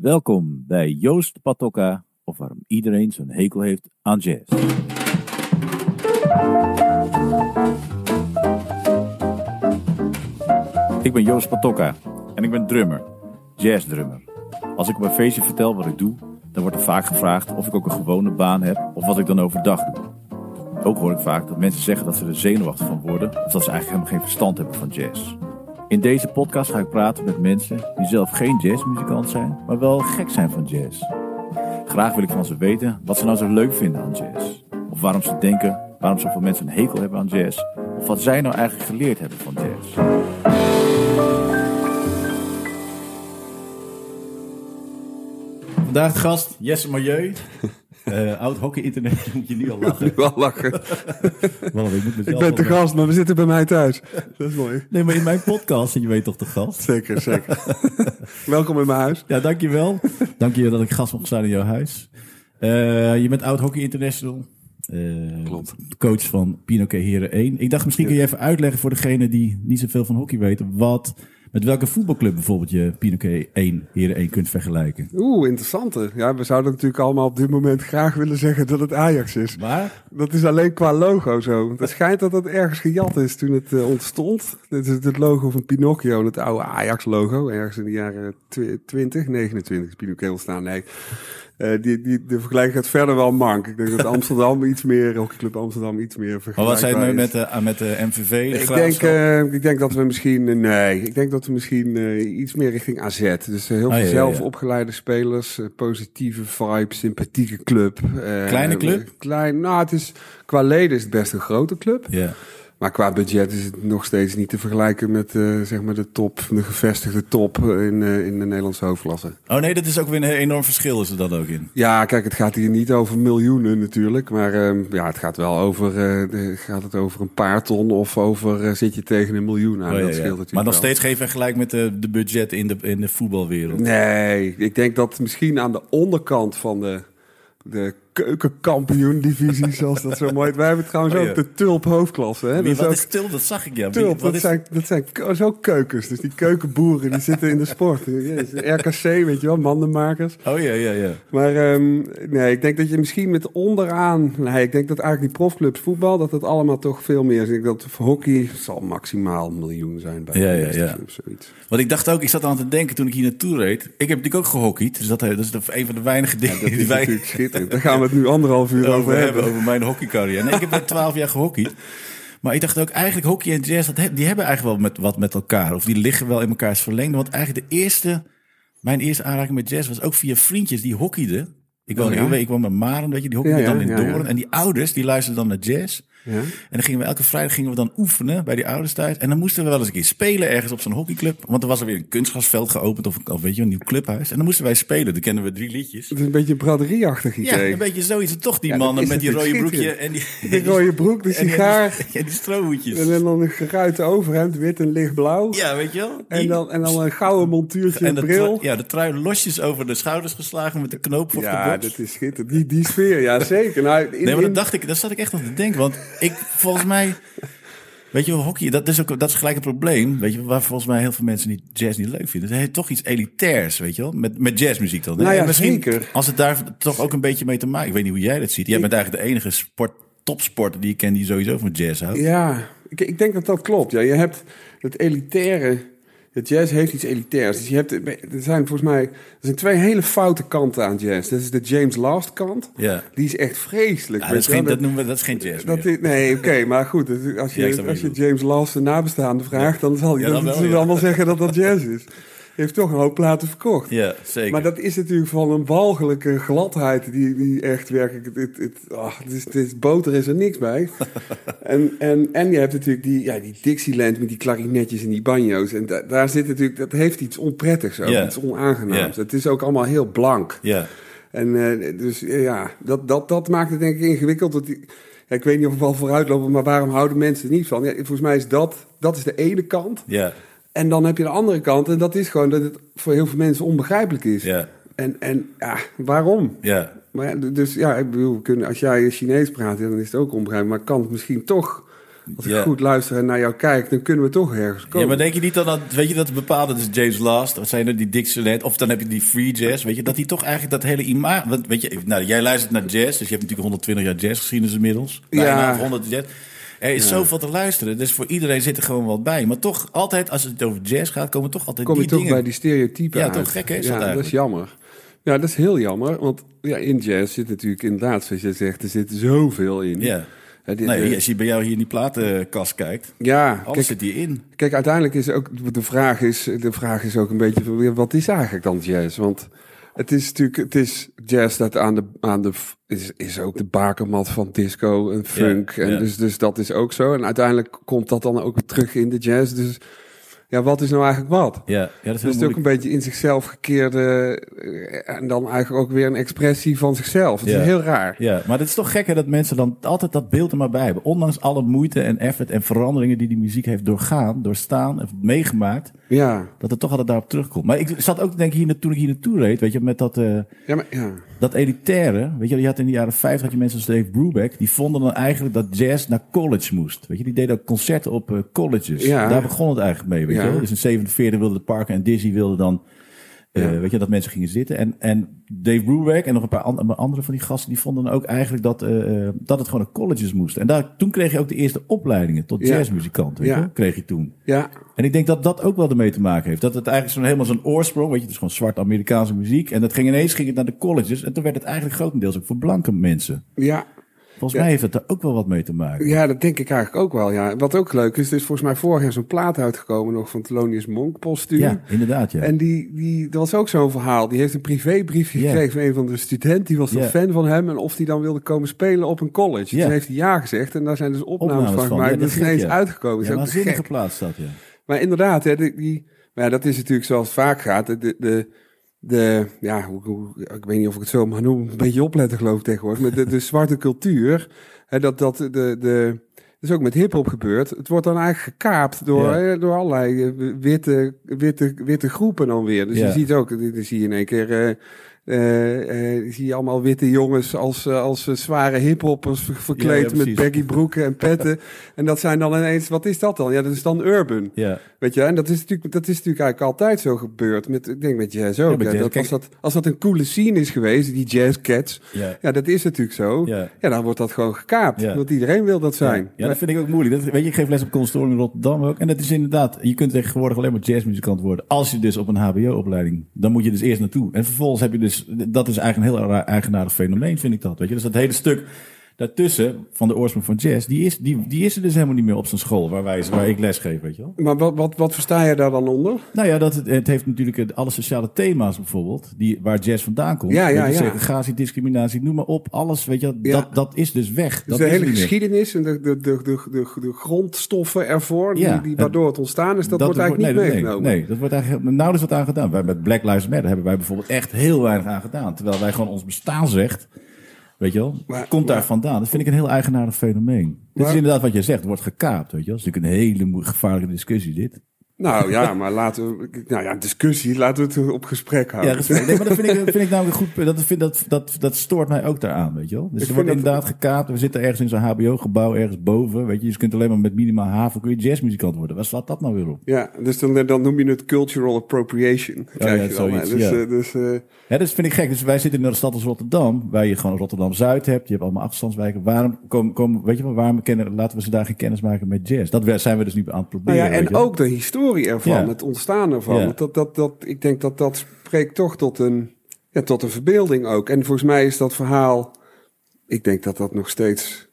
Welkom bij Joost Patokka, of waarom iedereen zo'n hekel heeft aan jazz. Ik ben Joost Patokka en ik ben drummer, jazzdrummer. Als ik op een feestje vertel wat ik doe, dan wordt er vaak gevraagd of ik ook een gewone baan heb of wat ik dan overdag doe. Ook hoor ik vaak dat mensen zeggen dat ze er zenuwachtig van worden of dat ze eigenlijk helemaal geen verstand hebben van jazz. In deze podcast ga ik praten met mensen die zelf geen jazzmuzikant zijn, maar wel gek zijn van jazz. Graag wil ik van ze weten wat ze nou zo leuk vinden aan jazz. Of waarom ze denken waarom zoveel mensen een hekel hebben aan jazz. Of wat zij nou eigenlijk geleerd hebben van jazz. Vandaag de gast Jesse Milieu. Uh, oud hockey internet moet je nu al lachen. Nu al lachen. Man, ik, moet Ik ben te wel- gast, maar we zitten bij mij thuis. Dat is mooi. Nee, maar in mijn podcast, en je weet toch de gast. Zeker, zeker. Welkom in mijn huis. Ja, dankjewel. Dank je dat ik gast mocht zijn in jouw huis. Eh, je bent oud Hockey International. Eh, Klopt. Coach van Pinoké Heren 1. Ik dacht misschien kun je even uitleggen voor degene die niet zoveel van hockey weten. Wat, met welke voetbalclub bijvoorbeeld je Pinoké 1 Heren 1 kunt vergelijken. Oeh, interessante. Ja, we zouden natuurlijk allemaal op dit moment graag willen zeggen dat het Ajax is. Maar, Dat is alleen qua logo zo. Het schijnt dat dat ergens gejat is toen het eh, ontstond. Dit is het logo van Pinocchio, het oude Ajax-logo. Ergens in de jaren tw- 20, 29 is Pinocchio ontstaan. Nee, Eh, die, die, de vergelijking gaat verder wel mank. Ik denk dat Amsterdam iets meer, hockeyclub Amsterdam iets meer maar vergelijkbaar wat zijn het nu met de, met de MVV? De Ik denk, eh, ik denk dat we misschien, eh, nee, ik denk dat we misschien eh, iets meer richting AZ. Dus eh, heel Ah, veel ja, zelf ja. opgeleide spelers, eh, positieve vibe, sympathieke club. eh, Kleine club? eh, klein, nou, het is, qua leden is het best een grote club. ja. Maar qua budget is het nog steeds niet te vergelijken met eh, zeg maar de top, de gevestigde top in, eh, in de Nederlandse hoofdklasse. Oh nee, dat is ook weer een enorm verschil is er dan ook in. Ja, kijk, het gaat hier niet over miljoenen natuurlijk. Maar ehm, ja, het gaat wel over, eh, gaat het over een paar ton of over zit je tegen een miljoen aan. Oh, ja, dat ja. scheelt natuurlijk Maar nog wel. steeds geen vergelijk met de, de budget in de, in de voetbalwereld. Nee, ik denk dat misschien aan de onderkant van de, de keukenkampioen-divisie, zoals dat zo mooi heet. Wij hebben trouwens Oh, ook de Tulp hoofdklasse. Hè? Wie, Dat is wat ook is Tulp? Dat zag ik ja. Tulp, wat dat is- zijn, dat zijn zo keukens. Dus die keukenboeren, die zitten in de sport. Jezus, RKC, weet je wel, mandenmakers. Oh ja, ja, ja. Maar ehm, nee, ik denk dat je misschien met onderaan... Nee, ik denk dat eigenlijk die profclubs voetbal, dat het allemaal toch veel meer is. Ik denk dat hockey zal maximaal een miljoen zijn bij Ja, de ja, ja. zoiets. Want ik dacht ook, ik zat aan te denken toen ik hier naartoe reed. Ik heb natuurlijk ook gehockeyd. Dus dat, dat is een van de weinige dingen Dat die wij natuurlijk schitterend. Daar gaan we het nu anderhalf uur over, over hebben. Over mijn hockeycarrière. Nee, ik heb net twaalf jaar gehockeyd. Maar ik dacht ook, eigenlijk hockey en jazz, dat, die hebben eigenlijk wel met, wat met elkaar. Of die liggen wel in elkaars verlengde. Want eigenlijk de eerste, mijn eerste aanraking met jazz was ook via vriendjes die hockeyden. Ik woon, Oh, ja? ik woon met Maren, weet je, die hockeyden Ja, ja, dan in. Doorn. En die ouders, die luisterden dan naar jazz. Ja? En dan gingen we elke vrijdag gingen we dan oefenen bij die ouders thuis. En dan moesten we wel eens een keer spelen ergens op zo'n hockeyclub. Want er was er weer een kunstgrasveld geopend of, of weet je, een nieuw clubhuis. En dan moesten wij spelen. Dan kennen we drie liedjes. Het is een beetje braderieachtig Ja, idee. een beetje zoiets. Toch die Ja, mannen met die rode broekje en die, De rode broek, de die- sigaar. en die strohoedjes. En dan een geruite overhemd, wit en lichtblauw. Ja, weet je wel? En Die- dan, en dan een gouden montuurtje en de bril. trui- ja, de trui losjes over de schouders geslagen met de knoop voor Ja, de borst. dat is schitterend. Die, die sfeer, ja zeker. Nou, in, Nee, maar dat dacht ik, daar zat ik echt aan te denken. Want ik, volgens mij, weet je hockey, dat is, ook, dat is gelijk een probleem. Weet je, waar volgens mij heel veel mensen niet, jazz niet leuk vinden. Het heeft toch iets elitairs, weet je wel, met, met jazzmuziek dan. hè? Nou ja, En misschien, zeker. als het daar toch ook een beetje mee te maken, ik weet niet hoe jij dat ziet. Jij bent eigenlijk de enige sport, topsporter die ik ken die sowieso van jazz houdt. Ja, ik, ik denk dat dat klopt. Ja, je hebt het elitaire. Het jazz heeft iets elitairs. Dus je hebt, er zijn volgens mij er zijn twee hele foute kanten aan jazz. Dat is de James Last kant. Ja. Die is echt vreselijk. Ja, dat, is geen, dat noemen we, dat is geen jazz Dat meer. nee, oké, maar goed. dus Als je, als je James Last de nabestaande vraagt, dan zal hij ja. allemaal zeggen dat dat jazz is. Heeft toch een hoop platen verkocht. Ja, zeker. Maar dat is natuurlijk van een walgelijke gladheid die, die echt werkelijk... Het, het, het, ah, het is, het is, boter is er niks bij. en, en, en je hebt natuurlijk die, ja, die Dixieland met die klarinetjes en die banjo's. En da- daar zit natuurlijk... Dat heeft iets onprettigs ook, iets onaangenaams. Het is ook allemaal heel blank. ja. En eh, dus eh, ja, dat, dat, dat maakt het denk ik ingewikkeld. Dat die, ja, ik weet niet of we wel vooruitlopen, maar waarom houden mensen er niet van? Ja, volgens mij is dat, dat is de ene kant. Ja, En dan heb je de andere kant. En dat is gewoon dat het voor heel veel mensen onbegrijpelijk is. ja, En, en ja, waarom? ja. Maar ja, dus ja, ik bedoel, we kunnen, als jij Chinees praat, ja, dan is het ook onbegrijpelijk. Maar kan het misschien toch als ik Ja. goed luister en naar jou kijk, dan kunnen we toch ergens komen. Ja, maar denk je niet dan dat, weet je, dat bepaalde, dus James Last, wat zijn er, die Dixieland, of dan heb je die free jazz, weet je, dat die toch eigenlijk dat hele imago, want weet je, nou, jij luistert naar jazz, dus je hebt natuurlijk 120 jaar jazzgeschiedenis inmiddels. Ja. Bijna, of 100 jazz. Er is zoveel te luisteren, dus voor iedereen zit er gewoon wat bij. Maar toch, altijd, als het over jazz gaat, komen toch altijd kom je die toch dingen. bij die stereotypen Ja, uit. toch gek, hè, is ja, dat dat is jammer. Ja, dat is heel jammer, want ja, in jazz zit natuurlijk inderdaad, zoals je zegt, er zit zoveel in. Ja. Nee, als je bij jou hier in die platenkast kijkt, ja, alles kijk, zit hierin. kijk, uiteindelijk is ook de vraag is, de vraag is ook een beetje, wat is eigenlijk dan jazz? Want het is natuurlijk, het is jazz dat aan de, aan de, is, is ook de bakermat van disco en funk. en ja. Dus, dus dat is ook zo. En uiteindelijk komt dat dan ook weer terug in de jazz. Dus ja, wat is nou eigenlijk wat? Ja, ja dat is heel Dus het is ook een beetje in zichzelf gekeerde eh, en dan eigenlijk ook weer een expressie van zichzelf. Het Ja. is heel raar. Ja, maar het is toch gek hè, dat mensen dan altijd dat beeld er maar bij hebben. Ondanks alle moeite en effort en veranderingen die die muziek heeft doorgaan, doorstaan en meegemaakt, Ja, dat het toch altijd daarop terugkomt. Maar ik zat ook te denken hier, toen ik hier naartoe reed, weet je, met dat, eh, ja, maar, ja. dat elitaire. Weet je, je had in de jaren 50 had je mensen als Dave Brubeck, die vonden dan eigenlijk dat jazz naar college moest. Weet je, die deden ook concerten op eh, colleges. Ja. Daar begon het eigenlijk mee, weet Ja. je. wel. Dus in 47 wilde Parker en Dizzy wilden dan eh, Ja. weet je, dat mensen gingen zitten. En, en Dave Brubeck en nog een paar an- andere van die gasten, die vonden dan ook eigenlijk dat, eh, eh, dat het gewoon naar colleges moest. En daar, toen kreeg je ook de eerste opleidingen tot Ja. jazzmuzikant, weet Ja. je kreeg je toen. ja. En ik denk dat dat ook wel ermee te maken heeft. Dat het eigenlijk zo'n helemaal zo'n oorsprong, weet je, het is gewoon zwart Amerikaanse muziek. En dat ging ineens ging het naar de colleges. En toen werd het eigenlijk grotendeels ook voor blanke mensen. ja. Volgens Ja. mij heeft het daar ook wel wat mee te maken. Ja, dat denk ik eigenlijk ook wel. Ja. Wat ook leuk is, er is volgens mij vorig jaar zo'n plaat uitgekomen nog van Thelonious Monk, postuum. Ja, inderdaad, ja. En die, die, dat was ook zo'n verhaal. Die heeft een privébriefje gekregen van een van de studenten. Die was een fan van hem. En of die dan wilde komen spelen op een college. Toen heeft hij ja gezegd. En daar zijn dus opnames, Opnames van gemaakt. Ja, dat is ineens uitgekomen. ja, Dat is ook plaats dat, ja. Maar inderdaad, hè, die, die, maar ja, dat is natuurlijk zoals het vaak gaat. De, de, de ja, hoe, hoe- ik weet niet of ik het zo mag noemen. Een beetje opletten geloof ik tegenwoordig. Maar de, de zwarte cultuur. Hè, dat, dat, de, de, dat is ook met hip-hop gebeurd. Het wordt dan eigenlijk gekaapt door, Ja. door allerlei eh, witte, witte, witte groepen dan weer. Dus Ja. je ziet ook, dan zie je in één keer. eh, zie je allemaal witte jongens als, eh, als eh, zware hiphoppers ver- verkleed Ja, met baggy broeken en petten. en dat zijn dan ineens, wat is dat dan? Ja, dat is dan urban. Ja, Weet je, en dat is natuurlijk, dat is natuurlijk eigenlijk altijd zo gebeurd. Met, ik denk met jazz ook. Met jazz. Dat, als, dat, als dat een coole scene is geweest, die jazzcats. ja. Ja, dat is natuurlijk zo. Ja, dan wordt dat gewoon gekaapt. Ja. Want iedereen wil dat zijn. Ja, ja, dat vind ik ook moeilijk. Dat, weet je, ik geef les op conservatorium in Rotterdam ook. En dat is inderdaad, je kunt tegenwoordig alleen maar jazzmuzikant worden. Als je dus op een hbo-opleiding, dan moet je dus eerst naartoe. En vervolgens heb je dus, dat is eigenlijk een heel eigenaardig fenomeen, vind ik dat. Weet je, dus dat hele stuk daartussen van de oorsprong van jazz, die is, die, die is er dus helemaal niet meer op zijn school waar, wij, waar ik les geef, weet je wel. Maar wat, wat, wat versta je daar dan onder? Nou ja, dat, het, het heeft natuurlijk alle sociale thema's bijvoorbeeld, die, waar jazz vandaan komt. Ja. Segregatie, discriminatie, noem maar op. Alles, weet je, wel, Ja. dat, dat is dus weg. Dus dat de is hele geschiedenis en de, de, de, de, de, de grondstoffen ervoor, die, Ja, die, waardoor het ontstaan is, dat, wordt eigenlijk nee, niet meegenomen. Nee, dat wordt eigenlijk nauwelijks wat aan gedaan. Wij met Black Lives Matter hebben wij bijvoorbeeld echt heel weinig aan gedaan. Terwijl wij gewoon ons bestaansrecht, weet je wel, Maar- komt daar maar- vandaan. Dat vind ik een heel eigenaardig fenomeen. Dit is inderdaad wat je zegt, het wordt gekaapt, weet je wel. Dat is natuurlijk een hele gevaarlijke discussie dit. Nou ja, maar laten we, nou ja, discussie, laten we het op gesprek Ja, houden. dat, is- nee, maar dat vind ik, dat vind ik namelijk een goed. punt. Dat, vind, dat, dat, dat stoort mij ook daaraan, weet je wel. Dus Ik er wordt dat- inderdaad gekaapt. We zitten ergens in zo'n HBO-gebouw, ergens boven. Weet je, dus je kunt alleen maar met minimaal haven kun je jazzmuzikant worden. Waar slaat dat nou weer op? Ja, dus dan, dan noem je het cultural appropriation. krijg ja, je dan, zoiets, dus, ja. eh, dus, eh, Ja, dat vind ik gek. Dus wij zitten in een stad als Rotterdam, waar je gewoon Rotterdam-Zuid hebt. Je hebt allemaal achterstandswijken. Waarom, komen, komen, weet je wel, waarom kennen, laten we ze daar geen kennis maken met jazz? Dat zijn we dus nu aan het Nou proberen. ja, weet en ook de historie ervan, Ja. het ontstaan ervan. Ja. Dat, dat, dat, ik denk dat dat spreekt toch tot een, ja, tot een verbeelding ook. En volgens mij is dat verhaal, ik denk dat dat nog steeds,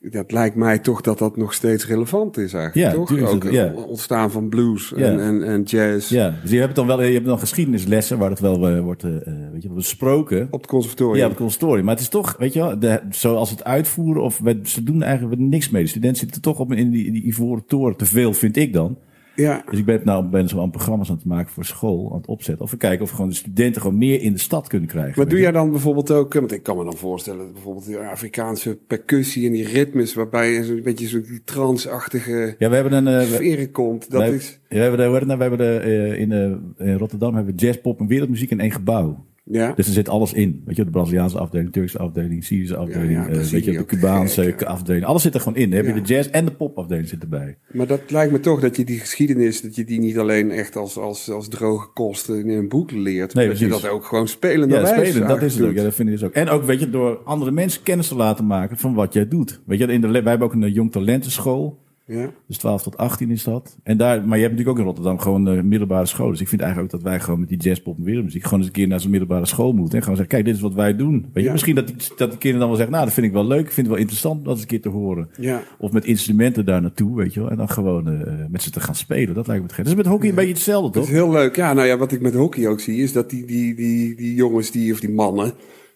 dat lijkt mij toch dat dat nog steeds relevant is eigenlijk, Ja, toch? Ook ja. ontstaan van blues Ja. en, en, en jazz Ja, dus je hebt dan wel, je hebt dan geschiedenislessen waar het wel eh, wordt, eh, eh, weet je, besproken. op het conservatorium. Ja, op het conservatorium. Maar het is toch, weet je wel, de, zoals het uitvoeren, of we, ze doen eigenlijk niks mee. De studenten zitten toch op in die, die ivoren toren. Te veel, vind ik dan. Ja. Dus ik ben nou ben zo aan programma's aan het maken voor school, aan het opzetten. Of we kijken of we gewoon de studenten gewoon meer in de stad kunnen krijgen. Maar doe jij dan bijvoorbeeld ook, eh, want ik kan me dan voorstellen, bijvoorbeeld die Afrikaanse percussie en die ritmes, waarbij je zo'n beetje zo'n die transachtige Ja, we hebben een... eh, sferen komt. Dat wij- is, ja, we hebben de, nou? we hebben de, eh, in, in Rotterdam hebben we jazz, pop en wereldmuziek in één gebouw. Ja. Dus er zit alles in. Weet je, de Braziliaanse afdeling, Turkse afdeling, Syrische afdeling, Ja, ja, eh, weet je, de Cubaanse gek, afdeling. Alles zit er gewoon in. Dan heb je de jazz en de popafdeling zit erbij. Maar dat lijkt me toch dat je die geschiedenis, dat je die niet alleen echt als, als, als droge kosten in een boek leert. Nee, maar dat je dat ook gewoon spelende Ja, spelen, dat is het ook. Ja, dat vind ik dus ook. En ook, weet je, door andere mensen kennis te laten maken van wat jij doet. Weet je, in de, wij hebben ook een eh, jong talentenschool. Ja. Dus 12 tot 18 is dat. En daar, maar je hebt natuurlijk ook in Rotterdam gewoon een middelbare school. Dus ik vind eigenlijk ook dat wij gewoon met die jazz, pop en wereldmuziek gewoon eens een keer naar zo'n middelbare school moeten. En gewoon zeggen, kijk, dit is wat wij doen. Weet je, Ja. misschien dat die, dat die kinderen dan wel zeggen, nou, dat vind ik wel leuk. Ik vind het wel interessant om dat eens een keer te horen. Ja. Of met instrumenten daar naartoe, weet je wel. En dan gewoon eh, met ze te gaan spelen. Dat lijkt me het gek. Dat is met hockey een beetje hetzelfde, Dat toch? is heel leuk. Ja, nou ja, wat ik met hockey ook zie, is dat die, die, die, die jongens die, of die mannen,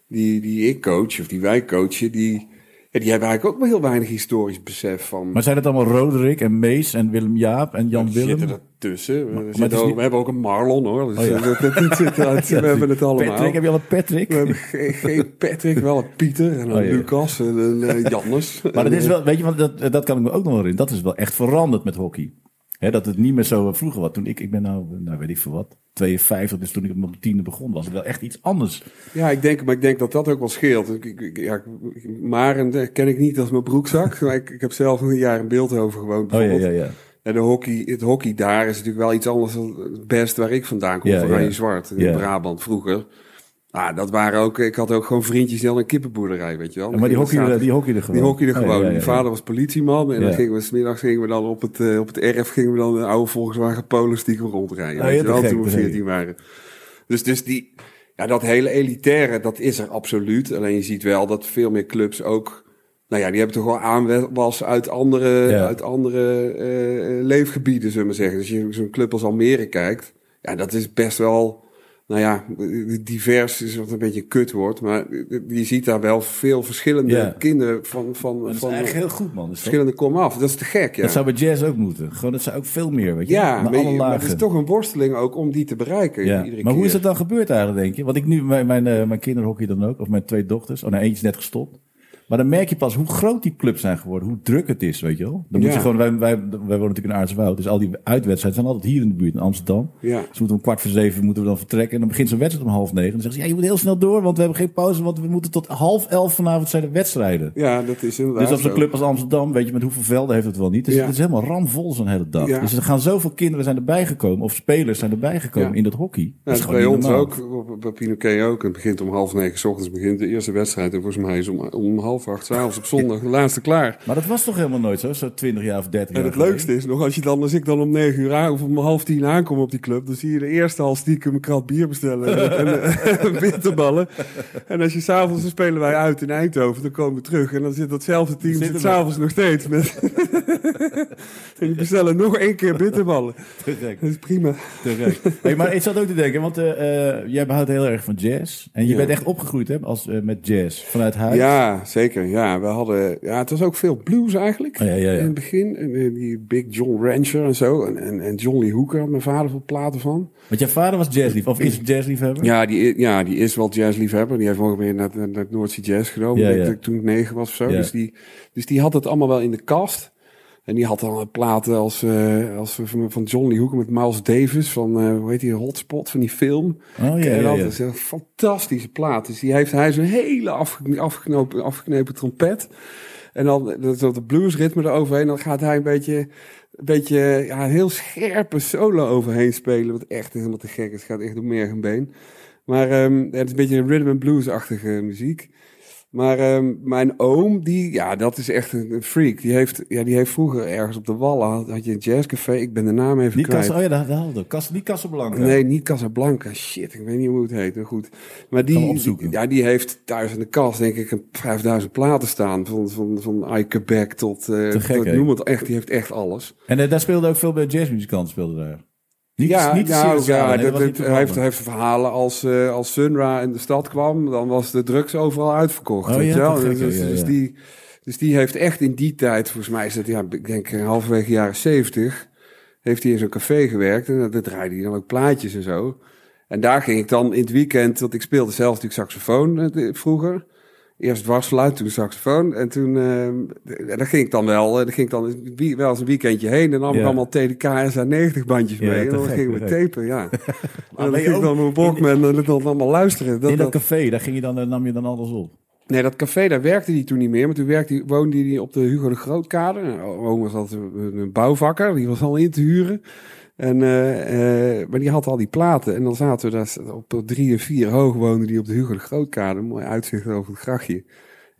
die, die ik coach, of die wij coachen, die, ja, die hebben eigenlijk ook maar heel weinig historisch besef van. Maar zijn het allemaal Roderick en Mees en Willem Jaap en Jan Willem? zitten. We, maar is ook- niet- we hebben ook een Marlon hoor. Dus Oh ja. eh, dat, dat, dat zit eruit. Ja, we hebben het allemaal. Patrick, heb je al een Patrick? We hebben geen, geen Patrick, wel een Pieter en een Oh. Lucas en een eh, Jannes. Maar dat is wel, weet je, want dat, dat kan ik me ook nog wel herinneren. Dat is wel echt veranderd met hockey. Dat het niet meer zo vroeger was. Toen ik, ik ben nou, nou weet ik veel wat, 52, dus toen ik op mijn tiende begon, was het wel echt iets anders. Ja, ik denk, maar ik denk dat dat ook wel scheelt. Ik, ik, ja, Maren eh, ken ik niet als mijn broekzak. maar ik, ik heb zelf een jaar in Beeldhoven gewoond. Oh ja, ja, ja. En de hockey, het hockey daar is natuurlijk wel iets anders dan het best waar ik vandaan kom. Ja, van. Oranje Zwart in. Brabant vroeger. Ah, dat waren ook, ik had ook gewoon vriendjes die hadden een kippenboerderij, weet je wel. Ja, maar die hockey, die er gewoon. Die hockeyde Oh, gewoon. ja, ja, Mijn vader was politieman. En dan gingen we, smiddags gingen we dan op het, eh, op het erf gingen we dan een oude Volkswagen Polo stiekem rondrijden. Oh, weet je wel, gek, toen we te gek. 14 waren. Dus, dus die, ja, dat hele elitaire, dat is er absoluut. Alleen je ziet wel dat veel meer clubs ook, nou ja, die hebben toch wel aanwas uit andere, uit andere eh, eh, leefgebieden, zullen we maar zeggen. Dus je zo'n club als Almere kijkt, ja, dat is best wel, nou ja, divers is wat een beetje een kut wordt. Maar je ziet daar wel veel verschillende Ja. kinderen van, van, Dat is van eigenlijk heel goed, man. Verschillende kom af. Dat is te gek, ja. dat zou bij jazz ook moeten. Gewoon, dat zou ook veel meer, weet je. ja, maar, alle maar het is toch een worsteling ook om die te bereiken. Ja. Iedere Maar hoe is dat dan gebeurd eigenlijk, denk je? Want ik nu, mijn, mijn, eh, mijn kinderen hockey dan ook, of mijn twee dochters. Oh, nou, eentje is net gestopt. Maar dan merk je pas hoe groot die clubs zijn geworden, hoe druk het is, weet je wel. Dan moet Ja. je gewoon, wij, wij, wij wonen natuurlijk in Aartswoud, dus al die uitwedstrijden zijn altijd hier in de buurt, in Amsterdam. Ja. Dus moeten we om kwart voor zeven moeten we dan vertrekken. En dan begint zo'n wedstrijd om half negen. En dan zeggen ze, ja, je moet heel snel door, want we hebben geen pauze, want we moeten tot half elf vanavond zijn de wedstrijden. ja, dat is inderdaad Dus op zo'n zo. club als Amsterdam, weet je met hoeveel velden heeft het wel niet. Dus Ja. het is helemaal ramvol zo'n hele dag. Ja. Dus er gaan zoveel kinderen zijn erbij gekomen, of spelers zijn erbij gekomen in dat hockey. Ja, Dat is gewoon bij ons ook, op- bij Pinoquet ook. Het begint om half negen 's ochtends begint de eerste wedstrijd. En volgens mij is om, om half acht 's avonds op zondag de laatste klaar. Maar dat was toch helemaal nooit zo, zo 20 jaar of 30 En jaar het leukste is nog, als, je dan, als ik dan om negen uur aan, of om half tien aankom op die club, dan zie je de eerste al stiekem een krat bier bestellen en, en, en bitterballen. En als je s'avonds, dan spelen wij uit in Eindhoven, dan komen we terug en dan zit datzelfde team s'avonds nog steeds met... die bestellen nog één keer bitterballen. Te gek, Dat is prima. te gek. Hey, maar ik zat ook te denken, want eh, eh, jij houdt heel erg van jazz. En je Ja. bent echt opgegroeid hè, als, eh, met jazz, vanuit huis. Ja, zeker. Ja, we hadden, ja, het was ook veel blues eigenlijk. Oh, ja, ja, ja. In het begin. En, die Big John Rancher en zo. En, en, en John Lee Hooker had mijn vader veel platen van. Want jouw vader was jazzlief, of is jazzliefhebber? Ja, die, ja, die is wel jazzliefhebber. Die heeft ook weer naar, naar, naar Noordzee Jazz genomen. Toen ik negen was of zo. Dus, die, dus die had het allemaal wel in de kast. En die had dan platen als, eh, als van, van John Lee Hooker met Miles Davis. Van, eh, hoe heet die, Hotspot, van die film. Oh ja, En ja, dat is een fantastische plaat. Dus die heeft hij zo'n hele afge- afgeknopen, afgeknepen trompet. En dan dat, dat de bluesritme eroverheen. Dan gaat hij een beetje, een beetje ja, een heel scherpe solo overheen spelen. Wat echt helemaal te gek is. Het gaat echt door merg en been. Maar ehm, het is een beetje een rhythm and blues-achtige muziek. Maar ehm, mijn oom, die, ja, dat is echt een, freak. Die heeft, ja, die heeft vroeger ergens op de Wallen, had, had je een jazzcafé. Ik ben de naam even Die kwijt. Casa, oh ja, dat hadden. Cas, die Casablanca. Nee, niet Casablanca. Shit, ik weet niet hoe het heet. Maar goed. Maar die, ja, die heeft thuis in de kast, denk ik, een 5000 platen staan. Van, van, van Ike Beck tot, Te gek, tot noem het echt. Die heeft echt alles. En eh, daar speelde ook veel bij jazzmuzikanten speelden daar. Niet, ja, niet nou, ja, dat, dat dat- heeft, heeft verhalen als, eh, als Sunra in de stad kwam, dan was de drugs overal uitverkocht. Oh weet ja, wel? dus, dus ja. die, dus die heeft echt in die tijd, volgens mij is het, ja, ik denk halverwege jaren zeventig, heeft hij in zo'n café gewerkt en daar draaide hij dan ook plaatjes en zo. En daar ging ik dan in het weekend, want ik speelde zelf natuurlijk saxofoon eh, vroeger. Eerst dwarsfluit, toen saxofoon. En toen, uh, daar ging ik dan wel, daar ging ik dan wie, wel eens een weekendje heen. En nam ik allemaal TDK 90 bandjes mee. en dan gingen we tapen, ja. en dan ging ik dan mijn Walkman en dan allemaal luisteren. Dat, in dat, café, daar ging je dan, nam je dan alles op? Nee, dat café, daar werkte hij toen niet meer. Maar toen werkte, woonde hij op de Hugo de Grootkade. Oom was altijd een bouwvakker, die was al in te huren. En, uh, uh, maar die had al die platen. En dan zaten we daar op drie en vier hoog woonde die op de Hugo de Grootkade. Mooi uitzicht over het grachtje.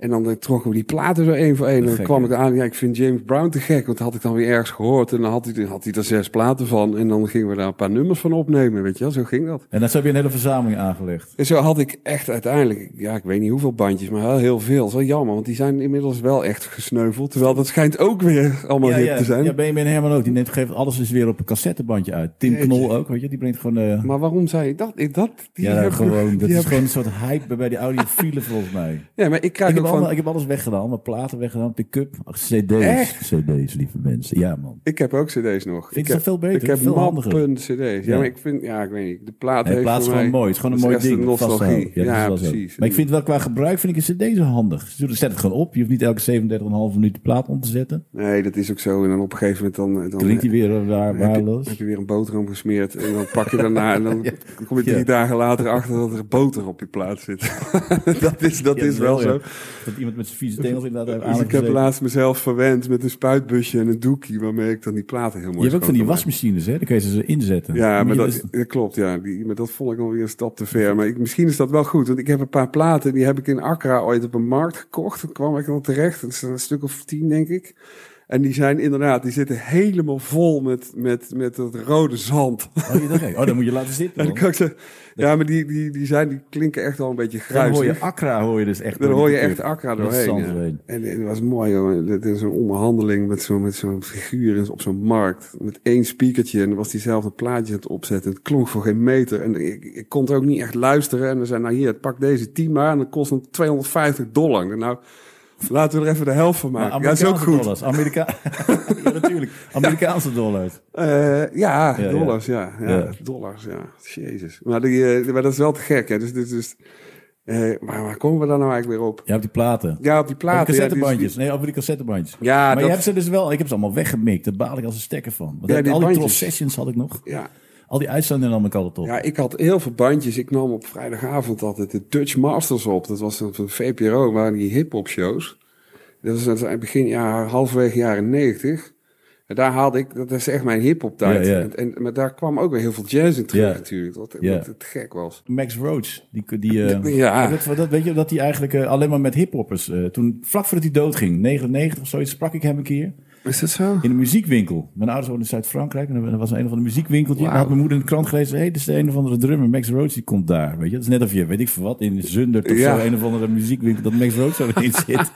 En dan uh, trokken we die platen zo één voor één. En dan kwam ik aan, ja, ik vind James Brown te gek. Want dat had ik dan weer ergens gehoord. En dan had hij, had hij er zes platen van. En dan gingen we daar een paar nummers van opnemen, weet je wel. Zo ging dat. En dan heb je een hele verzameling aangelegd. En zo had ik echt uiteindelijk, ja, ik weet niet hoeveel bandjes, maar heel, heel veel. Zo jammer, want die zijn inmiddels wel echt gesneuveld. Terwijl dat schijnt ook weer allemaal ja, hip ja, te zijn. Ja, Benjamin Herman ook. Die neemt, geeft alles is weer op een cassettebandje uit. Tim Knol ook, weet je. Die brengt gewoon... Uh... Maar waarom zei ik dat? Ik, dat die ja, gewoon, dat is gewoon een soort hype bij die audiofielen volgens mij. Ja, maar ik krijg ik ook. Allemaal, ik heb alles weggedaan. Mijn platen weggedaan. Pick-up. CD's. Echt? CD's, lieve mensen. Ja, man. Ik heb ook cd's nog. Vind ik heb, veel beter? Ik heb veel handiger. cd's. Ja, Ja. maar ik vind, ja, ik weet niet. De plaat Nee, is gewoon mij- mooi. Het is gewoon een mooi ding. een nostalgie. Ja, dat is wel zo. precies. Maar ik vind wel qua gebruik vind ik een cd zo handig. Zet het gewoon op. Je hoeft niet elke 37,5 minuut de plaat om te zetten. Nee, dat is ook zo. En dan op een gegeven moment dan... dan Klinkt hij weer eh, waar, heb je, waardeloos. heb je weer een boterham gesmeerd en dan pak je daarna en dan kom je drie Ja. dagen later achter dat er boter op je plaat zit. dat is, dat Ja, is wel ja. zo. Dat iemand met zijn vieze tengels inderdaad heeft Dus ik heb laatst mezelf verwend met een spuitbusje en een doekje waarmee ik dan die platen heel mooi Je hebt ook van die wasmachines, hè? Dan kun je ze inzetten. Ja, maar dat, dus- dat klopt, ja. Die, maar dat vond ik alweer een stap te ver. Maar ik, misschien is dat wel goed, want ik heb een paar platen, die heb ik in Accra ooit op een markt gekocht. Toen kwam ik dan terecht, dat is een stuk of tien, denk ik. En die zijn inderdaad, die zitten helemaal vol met, met, met dat rode zand. Oh, je dacht, hey, oh, dan moet je laten zitten. Dan kan ik ja, maar die, die, die, zijn, die klinken echt wel een beetje Dan hoor je Accra, hoor je dus echt. Dan hoor je echt. Accra doorheen. zand ja. doorheen. En, dat was mooi, jongen. Dat is een onderhandeling met zo'n met zo'n figuur op zo'n markt. Met één speakertje. En dan was diezelfde plaatje aan het opzetten. Het klonk voor geen meter. En ik, ik kon het ook niet echt luisteren. En dan zei, nou hier, pak deze 10 maar. En dat kost hem 250 dollar. Nou, laten we er even de helft van maken. Ja, dat is ook Amerikaanse goed. dollars. Amerika ja, natuurlijk. Amerikaanse dollars. Eh, ja, ja. dollars, ja. Ja, Ja. dollars, ja. Jezus. Maar, die, eh, maar dat is wel te gek, hè. Dus dit is... eh, maar waar komen we dan nou eigenlijk weer op? Je hebt die platen. Ja, op die platen. die ja, die- cassettebandjes. Nee, over die cassettebandjes. Ja, maar dat, je hebt ze dus wel... Ik heb ze allemaal weggemikt. Daar baal ik als een stekker van. Want Ja, die al die bandjes. Tross Sessions had ik nog. ja, Al die uitzendingen nam ik altijd op. Ja, ik had heel veel bandjes. Ik nam op vrijdagavond altijd de Dutch Masters op. Dat was van VPRO, waren die hip-hop shows. Dat het begin, ja, halverwege jaren negentig. En daar haalde ik, dat is echt mijn hip-hop tijd. En, en, maar daar kwam ook weer heel veel jazz in terug natuurlijk. Wat, het gek was. Max Roach. Die, die, eh, Ja. dat, dat, weet je dat hij eigenlijk eh, alleen maar met hiphoppers... eh toen, vlak voordat hij doodging, 99 of zoiets, sprak ik hem een keer. Is dat zo? In een muziekwinkel. Mijn ouders woonden in Zuid-Frankrijk. En er was een of ander muziekwinkeltje. En Wauw. had mijn moeder in de krant gelezen. Hé, hey, dit is de een of andere drummer. Max Roach, die komt daar. Weet je, dat is net of je, weet ik veel wat, in Zundert of Ja. zo. Een of andere muziekwinkel, dat Max Roach zo in zit.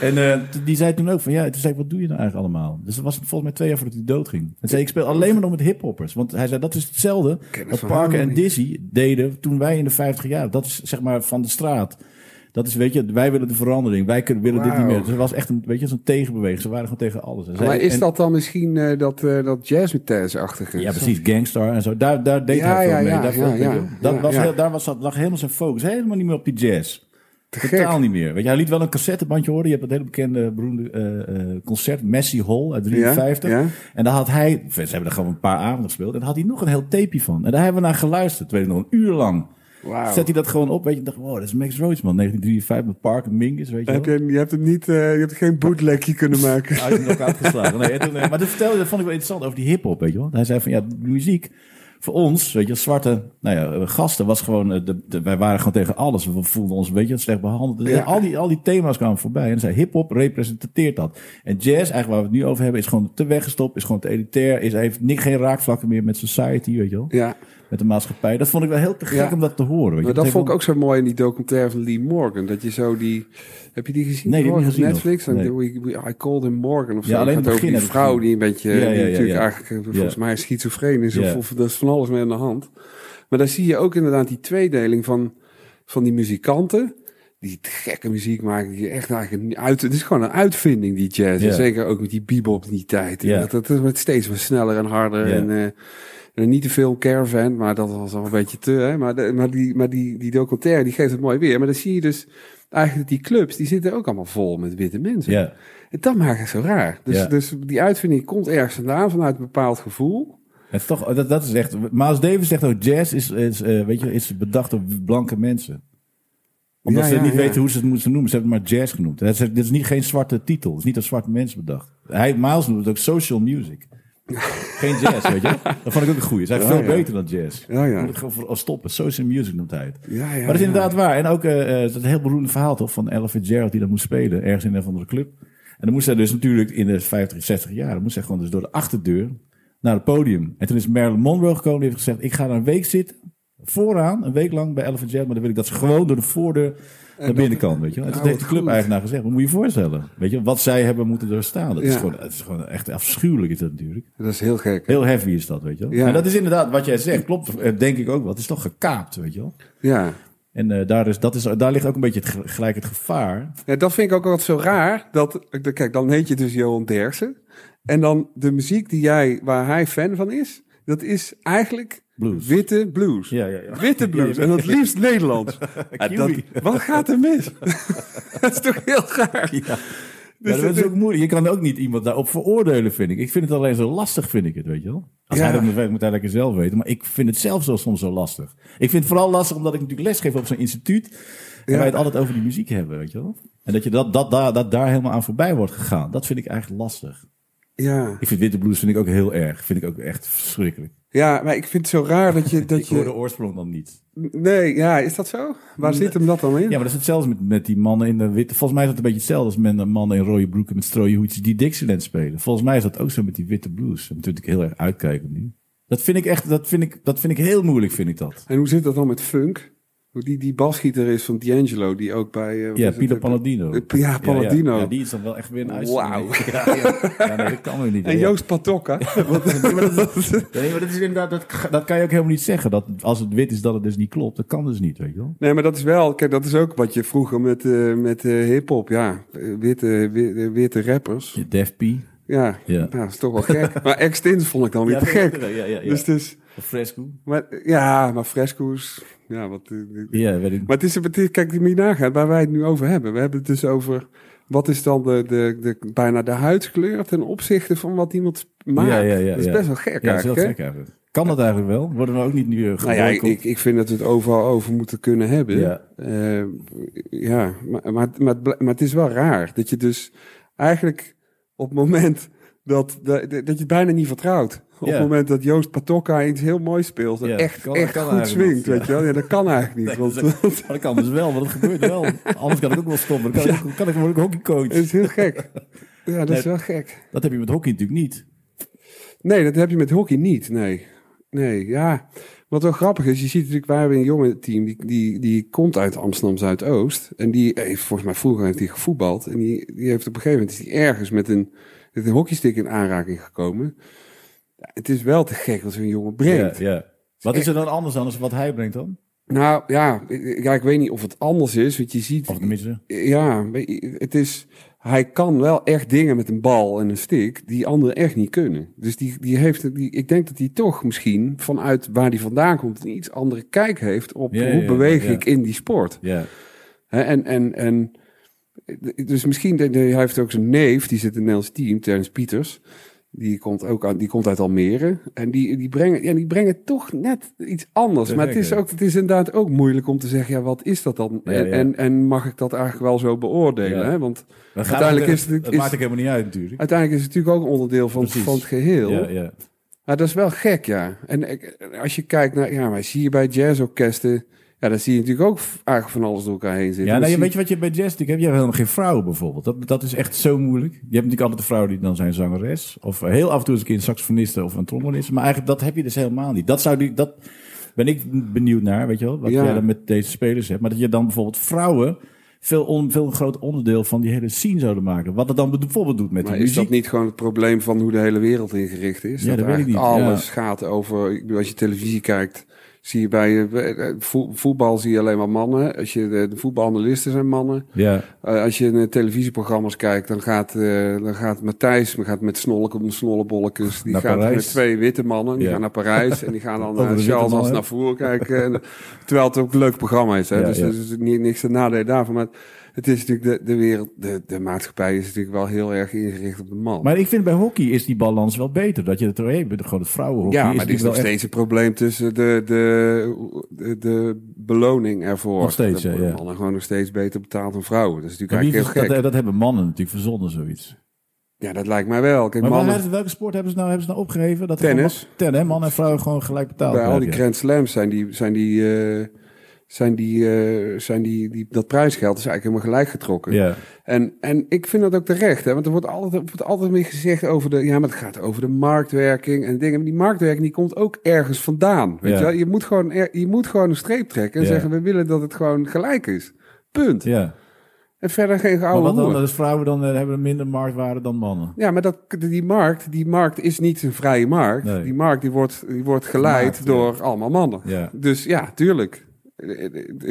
en eh, die zei toen ook van, ja, toen zei ik, wat doe je nou eigenlijk allemaal? Dus dat was volgens mij twee jaar voordat hij doodging. En zei ik, speel alleen maar nog met hiphoppers. Want hij zei, dat is hetzelfde wat Parker en. Dizzy deden toen wij in de 50 jaar. Dat is zeg maar van de straat. Dat is, weet je, wij willen de verandering. Wij kunnen, willen dit niet meer. Dus het was echt een, weet je, zo'n tegenbeweging. Ze waren gewoon tegen alles. En zij- Maar is en- dat dan misschien eh, dat, eh dat jazzmetijs-achtige? ja, precies. Gangstar en zo. Daar, daar deed Ja, hij veel ja, mee. ja, daar, je dat was. Heel, daar was, lag helemaal zijn focus. Helemaal niet meer op die jazz. Te Totaal gek. niet meer. Weet je, hij liet wel een cassettebandje horen. Je hebt dat hele bekende, beroemde eh, concert, Messi Hall uit 53. Ja, ja. En daar had hij, ze hebben er gewoon een paar avonden gespeeld. En daar had hij nog een heel tapeje van. En daar hebben we naar geluisterd. Weet je nog, een uur lang. Wauw. Zet hij dat gewoon op. Weet je, ik dacht, wow, dat is Max Roach, man. 1953 met Parker Mingus, weet je Heb je, je hebt hem niet, eh, je hebt geen bootlegje kunnen maken. Uit hem ook uitgeslagen. Nee, en toen, eh, maar dat vertelde, dat vond ik wel interessant over die hip-hop, weet je wel. Hij zei van ja, muziek voor ons, weet je, zwarte nou ja, eh, gasten was gewoon, eh, de, de- wij waren gewoon tegen alles. We voelden ons, weet je, slecht behandeld. Dus Ja. al, die, al die thema's kwamen voorbij. En hij zei, hip-hop representeert dat. En jazz, eigenlijk waar we het nu over hebben, is gewoon te weggestopt, is gewoon te elitair, is, heeft niet, geen raakvlakken meer met society, weet je wel. Ja, Met de maatschappij. Dat vond ik wel heel te gek Ja. om dat te horen. Weet je. maar dat vond ik ook zo mooi in die documentaire van Lee Morgan. Dat je zo die... Heb je die gezien? Nee, die heb ik niet gezien Netflix? nog. Dan Nee. we- we- I called him Morgan of zo. Ja, alleen Het begin die vrouw die een beetje... Ja, die natuurlijk eigenlijk eh, volgens mij schizofreen is. Of, er is van alles mee aan de hand. Maar daar zie je ook inderdaad die tweedeling van, van die muzikanten. die gekke muziek maken. Die echt eigenlijk uit, het is gewoon een uitvinding, die jazz. Zeker ook met die bebop in die tijd. Dat, dat wordt steeds wat sneller en harder. En, eh, niet te veel caravan, maar dat was al een beetje te. Hè? Maar, de, maar, die, maar die, die documentaire die geeft het mooi weer. Maar dan zie je dus eigenlijk die clubs, die zitten ook allemaal vol met witte mensen. Ja, En dat maakt het zo raar. Dus, Ja. dus die uitvinding komt ergens vandaan, vanuit een bepaald gevoel. het is toch, dat, dat is echt. Miles Davis zegt ook: jazz is, is, eh, weet je, is bedacht door blanke mensen. Omdat Ja, ze ja, niet ja. weten hoe ze het moeten noemen. Ze hebben het maar jazz genoemd. Dat is, dit is niet geen zwarte titel. Het is niet een zwart mens bedacht. Hij, Miles noemt het ook social music. Geen jazz, weet je. Dat vond ik ook een goeie. Ja, veel ja. beter dan jazz. Ja, ja. Moet gewoon voor- stoppen. Social music noemt hij het. Ja, ja, maar dat is inderdaad waar. En ook eh, dat heel beroemde verhaal toch van Ella Fitzgerald die dat moest spelen. Ergens in een of andere club. En dan moest zij dus natuurlijk in de 50, 60 jaar. Dan moest zij gewoon dus door de achterdeur naar het podium. En toen is Marilyn Monroe gekomen. Die heeft gezegd, ik ga daar een week zitten. Vooraan, een week lang bij Ella Fitzgerald. Maar dan wil ik dat ze gewoon door de voordeur naar binnen kan. Weet je wel. Dat heeft de club-eigenaar gezegd. Wat moet je je voorstellen? Weet je, wat zij hebben moeten doorstaan. Dat, is, gewoon, dat is gewoon echt afschuwelijk is dat natuurlijk. Dat is heel gek. Heel heavy is dat, weet je wel. Ja. En dat is inderdaad wat jij zegt. Klopt, eh, denk ik ook wel. Het is toch gekaapt, weet je wel. Ja. En eh, daar, is, dat is, daar ligt ook een beetje het, ge- gelijk het gevaar. ja, dat vind ik ook altijd zo raar. Dat, kijk, dan heet je dus Johan Derksen. En dan de muziek die jij, waar hij fan van is, dat is eigenlijk Blues. witte blues. Ja, ja, ja. Witte blues. En het liefst Nederlands. Dat, Kiwi. wat gaat er mis? dat is toch heel raar? Ja. Dus Ja, dat is ook moeilijk. Je kan ook niet iemand daarop veroordelen, vind ik. Ik vind het alleen zo lastig, vind ik het, weet je wel. Als Ja. hij dat moet weten, moet hij lekker zelf weten. Maar ik vind het zelf zo soms zo lastig. Ik vind het vooral lastig omdat ik natuurlijk lesgeef op zo'n instituut. En Ja. wij het altijd over die muziek hebben, weet je wel. En dat je dat, dat, daar, dat daar helemaal aan voorbij wordt gegaan. Dat vind ik eigenlijk lastig. Ja. Ik vind witte blues vind ik ook heel erg. Vind ik ook echt verschrikkelijk. ja, maar ik vind het zo raar dat je... Dat ik hoor de je oorsprong dan niet. nee, ja, is dat zo? Waar zit hem dat dan in? Ja, maar dat is hetzelfde met, met die mannen in de witte... Volgens mij is dat een beetje hetzelfde als met de mannen in rode broeken met strooie hoedjes die Dixieland spelen. Volgens mij is dat ook zo met die witte blues. Daar moet ik heel erg uitkijken nu. Dat vind ik echt, dat vind ik, dat vind ik heel moeilijk, vind ik dat. En hoe zit dat dan met funk? Die, die basgieter is van D'Angelo, die ook bij... eh, Ja? Palladino. Eh, Ja, Palladino. Ja, ja, die is dan wel echt weer een. Wauw. Ja, nee, dat kan weer niet. En. Joost Patokka. Nee, maar dat, is- nee, maar dat is inderdaad, dat, dat kan je ook helemaal niet zeggen. Dat als het wit is, dat het dus niet klopt. Dat kan dus niet, weet je wel. Nee, maar dat is wel... Kijk, dat is ook wat je vroeger met, eh met eh hip-hop... Ja, eh, witte, witte, witte rappers. Def P. Ja, Ja. nou, dat is toch wel gek. maar Extins vond ik dan weer te gek. Ja, ja, ja. Dus, dus, Fresco. maar, ja, maar fresco's... Ja, wat... eh, Ja, weet ik. Maar het is, het is, kijk, die nagaan waar wij het nu over hebben. We hebben het dus over wat is dan de, de, de, bijna de huidskleur ten opzichte van wat iemand maakt. Ja, ja, ja, dat is best wel gek Ja, dat is heel eigenlijk. hè? gek eigenlijk. Kan dat eigenlijk wel? Worden we ook niet nu uh, Nou ja, ik, ik, vind dat we het overal over moeten kunnen hebben. Ja. Eh, ja, maar, maar, maar het is wel raar dat je dus eigenlijk op het moment dat, dat, dat je het bijna niet vertrouwt. Op het moment dat Joost Patokka iets heel moois speelt. En echt, kan- echt kan goed swingt, weet je wel. Ja, dat kan eigenlijk niet. Want, dat Maar dat kan dus wel, want het gebeurt wel. Anders kan ik ook wel stoppen. Dan kan, ik, kan ik ik hockeycoach. het is heel gek. Ja, dat is wel gek. Dat heb je met hockey natuurlijk niet. Nee, dat heb je met hockey niet. Nee. Nee, ja. Wat wel grappig is, je ziet natuurlijk, wij hebben een jongen team, die, die, die komt uit Amsterdam Zuidoost. En die heeft, volgens mij vroeger heeft hij gevoetbald. En die, die heeft op een gegeven moment, is die ergens met een, met een hockeystick in aanraking gekomen. Het is wel te gek wat zo'n jongen brengt. Ja, ja. Wat is er dan anders dan als wat hij brengt dan? Nou ja, ik- ja, ik weet niet of het anders is, want je ziet... Of tenminste? Ja, het is, hij kan wel echt dingen met een bal en een stick die anderen echt niet kunnen. Dus die, die heeft, die, ik denk dat hij toch misschien vanuit waar hij vandaan komt een iets andere kijk heeft op Ja, hoe ja, beweeg ja. ik in die sport. Ja. En, en, en dus misschien, hij heeft ook zijn neef, die zit in het Nederlands team, Terence Pieters. Die komt ook aan, die komt uit Almere. En die, die, brengen, ja, die brengen toch net iets anders. Te maar het is, ook, het is inderdaad ook moeilijk om te zeggen, ja, wat is dat dan? Ja, en, ja. En, en mag ik dat eigenlijk wel zo beoordelen? Ja. Hè? Want Dat Uiteindelijk het- is het- Dat is- maakt ook helemaal niet uit natuurlijk. uiteindelijk is het natuurlijk ook een onderdeel van, Precies. van het geheel. Ja, ja. Maar dat is wel gek, ja. En ik- als je kijkt naar, ja, maar zie je bij jazzorkesten, ja, dan zie je natuurlijk ook eigenlijk van alles door elkaar heen zitten. Ja, nou, zie- weet je wat je bij jazz hebt? Je hebt helemaal geen vrouwen bijvoorbeeld. Dat, dat is echt zo moeilijk. Je hebt natuurlijk altijd de vrouwen die dan zijn zangeres. Of heel af en toe eens een keer een saxofoniste of een trombonist. Maar eigenlijk dat heb je dus helemaal niet. Dat zou die, dat ben ik benieuwd naar, weet je wel. Wat Ja. jij dan met deze spelers hebt. Maar dat je dan bijvoorbeeld vrouwen veel, on, veel groot onderdeel van die hele scene zouden maken. Wat het dan bijvoorbeeld doet met Maar de is muziek. dat niet gewoon het probleem van hoe de hele wereld ingericht is? Ja, dat weet ik eigenlijk niet, alles gaat over, als je televisie kijkt, zie je bij eh, vo- voetbal zie je alleen maar mannen. Als je de, de voetbalanalisten zijn mannen. Ja, Eh, als je naar televisieprogramma's kijkt, dan gaat, eh, dan gaat Matthijs dan gaat met snollebolletjes. Die Naar gaat Parijs. met twee witte mannen. Die Ja. gaan naar Parijs en die gaan dan naar Charles als naar voren kijken. En, terwijl het ook een leuk programma is. Hè? Ja, dus er is niet, niks te nadelen daarvan. Maar het is natuurlijk de, de wereld, de, de maatschappij is natuurlijk wel heel erg ingericht op de man. maar ik vind bij hockey is die balans wel beter. Dat je het er hebt. Gewoon het vrouwenhockey ja, maar er is nog echt- steeds een probleem tussen de, de, de, de beloning ervoor. Nog steeds, Dat ja, mannen gewoon nog steeds beter betaald dan vrouwen. Dat is natuurlijk Maar eigenlijk heel dat, gek. dat hebben mannen natuurlijk verzonnen, zoiets. Ja, dat lijkt mij wel. Kijk, Maar waar- mannen, welke sport hebben ze nou, hebben ze nou opgegeven? Dat Tennis. gewoon- Tennis, hè? Mannen en vrouwen gewoon gelijk betaald bij al die. Grand Slams zijn die, zijn die, eh, zijn die, eh, zijn die, die, dat prijsgeld is eigenlijk helemaal gelijk getrokken. Ja, En, en ik vind dat ook terecht, hè, want er wordt altijd, er wordt altijd meer gezegd over de, ja, maar het gaat over de marktwerking en dingen. Maar die marktwerking die komt ook ergens vandaan. Weet Ja. je, wel? je, moet gewoon, er- je moet gewoon een streep trekken en Ja. zeggen, we willen dat het gewoon gelijk is. Punt. ja. En verder geen Maar gouden wat dan? is vrouwen dan eh, hebben minder marktwaarde dan mannen. Ja, maar dat, die, markt, die markt is niet een vrije markt. Nee. Die markt die wordt, die wordt geleid ja. door allemaal mannen. Ja. Dus ja, tuurlijk.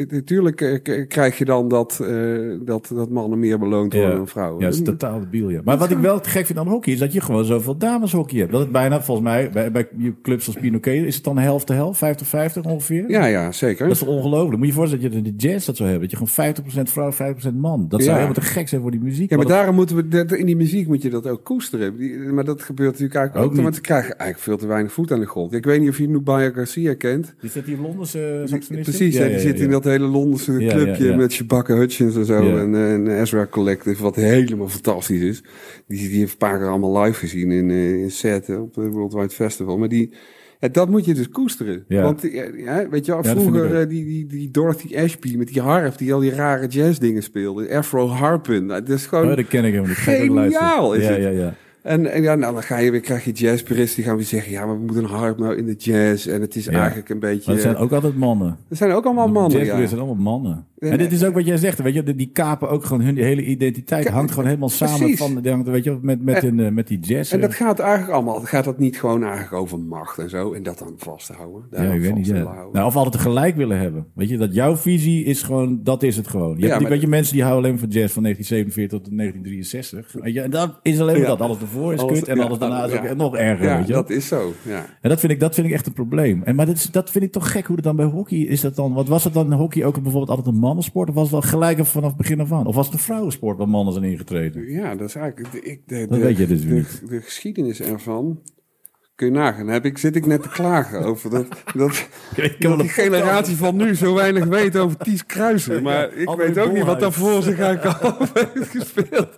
Natuurlijk eh, krijg je dan dat, eh, dat, dat mannen meer beloond worden Ja. dan vrouwen. Ja, dat is totaal debiel, ja. Maar wat ik wel gek vind aan hockey is dat je gewoon zoveel dameshockey hebt. Dat het bijna, volgens mij, bij, clubs als Pinoquet, is het dan helft te helft, 50-50 ongeveer? ja, ja, zeker. Dat is toch ongelooflijk? Moet je je voorstellen dat je de jazz dat zou hebben. Dat je gewoon 50% vrouw, 50% man. Dat zou Ja. helemaal te gek zijn voor die muziek. Ja, maar daarom moeten we, in die muziek moet je dat ook koesteren. Die, maar dat gebeurt natuurlijk eigenlijk Ook ook, want niet. ze krijgen eigenlijk veel te weinig voet aan de grond. Ik weet niet of je Nubaya Garcia kent. Is dat die Londense saxofonist? Precies, die zit in dat hele Londense Ja, clubje ja, ja. met Chewbacca Hutchins en zo. Ja. En, eh, en Ezra Collective, wat helemaal fantastisch is. Die, die heeft een paar keer allemaal live gezien in, eh, in set hè, op het Worldwide Festival. Maar die, ja, dat moet je dus koesteren. Ja. Want ja, ja, weet je Ja, vroeger eh, die, die, die Dorothy Ashby met die harp, die al die rare jazz dingen speelde. Afro harpen. Nou, dat is gewoon... Oh, dat ken ik Geniaal is ja, het. Ja, ja, En, en ja, nou, dan ga je weer, krijg je jazzpuristen die gaan weer zeggen, ja, maar we moeten een harp nou in de jazz. En het is Ja. eigenlijk een beetje... Maar het zijn ook altijd mannen. er zijn ook allemaal mannen, ja. zijn allemaal mannen. En dit is ook wat jij zegt. Weet je, die- kapen ook gewoon hun hele identiteit. Hangt gewoon helemaal samen precies. van, hangt, weet je, met, met, En- hun, eh, met die jazz. En dat eh. gaat eigenlijk allemaal, gaat dat niet gewoon eigenlijk over macht en zo, en dat dan vasthouden? ja, ik weet niet. Ja. Nou, of altijd tegelijk willen hebben. Weet je, dat jouw visie is gewoon, dat is het gewoon. Je Ja, hebt, die- maar- weet je, mensen die houden alleen van jazz van 1947 tot 1963. Weet je, en dat is alleen maar dat. Alles ervoor is Alles- kut en alles daarna is ook nog erger. weet je dat is zo, ja. En dat vind ik, dat vind ik echt een probleem. En, maar dat, is, dat vind ik toch gek hoe het dan bij hockey is. Dat dan, wat was het dan hockey ook bijvoorbeeld altijd een mannensport? Of was het wel gelijk vanaf het begin af aan? Of was het een vrouwensport waar mannen zijn ingetreden? Ja, dat is eigenlijk, de, ik, de, Dat de, weet je dus niet. de geschiedenis ervan, kun je nagaan, heb ik, zit ik net te klagen over dat, dat, dat die generatie van nu zo weinig weet over Ties Kruisen. Maar ik André weet ook niet wat daarvoor zich eigenlijk al heeft gespeeld.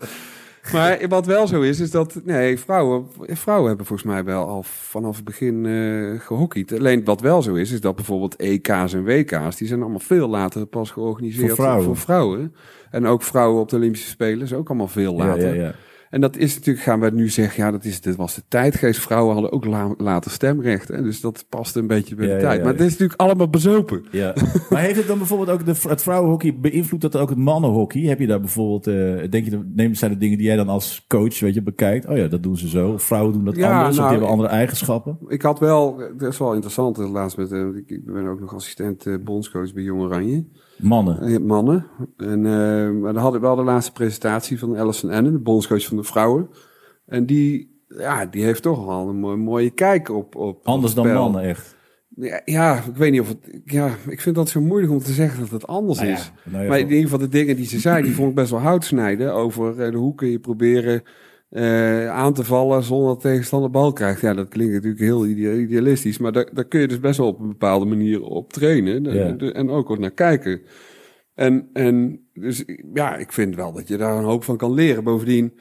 Maar wat wel zo is, is dat nee, vrouwen, vrouwen hebben volgens mij wel al vanaf het begin eh gehockeyd. Alleen wat wel zo is, is dat bijvoorbeeld EK's en WK's, die zijn allemaal veel later pas georganiseerd Voor vrouwen. voor vrouwen. En ook vrouwen op de Olympische Spelen is ook allemaal veel Ja, later. ja, ja. En dat is natuurlijk, gaan we nu zeggen, ja, dat, is, dat was de tijdgeest. Vrouwen hadden ook la- later stemrecht. Hè? Dus dat past een beetje bij Ja, de ja, tijd. ja, maar het is natuurlijk allemaal bezopen. Ja. maar heeft het dan bijvoorbeeld ook de, het vrouwenhockey, beïnvloedt dat ook het mannenhockey? Heb je daar bijvoorbeeld, eh, denk je, neem, zijn er dingen die jij dan als coach, weet je, bekijkt? Oh ja, dat doen ze zo. Vrouwen doen dat anders, of nou, die hebben andere eigenschappen. Ik had wel, dat is wel interessant, eh, laatst met, eh, ik- ben ook nog assistent eh, bondscoach bij Jong Oranje. Mannen. Mannen. En, eh, maar dan had ik wel de laatste presentatie van Alison Ennen, de bondscoach van de vrouwen. En die, ja, die heeft toch wel een mooie, mooie kijk op, op Anders dan mannen, echt. Ja, ja, ik weet niet of het, ja, ik vind dat zo moeilijk om te zeggen dat het anders Nou ja, is. nou ja, Maar in ieder geval de dingen die ze zei, die vond ik best wel hout snijden. Over eh, de hoe kun je proberen eh, aan te vallen zonder dat de tegenstander bal krijgt. Ja, dat klinkt natuurlijk heel ide- idealistisch. Maar daar, daar kun je dus best wel op een bepaalde manier op trainen. Ja. en ook wat naar kijken. En, en dus ja, ik vind wel dat je daar een hoop van kan leren. Bovendien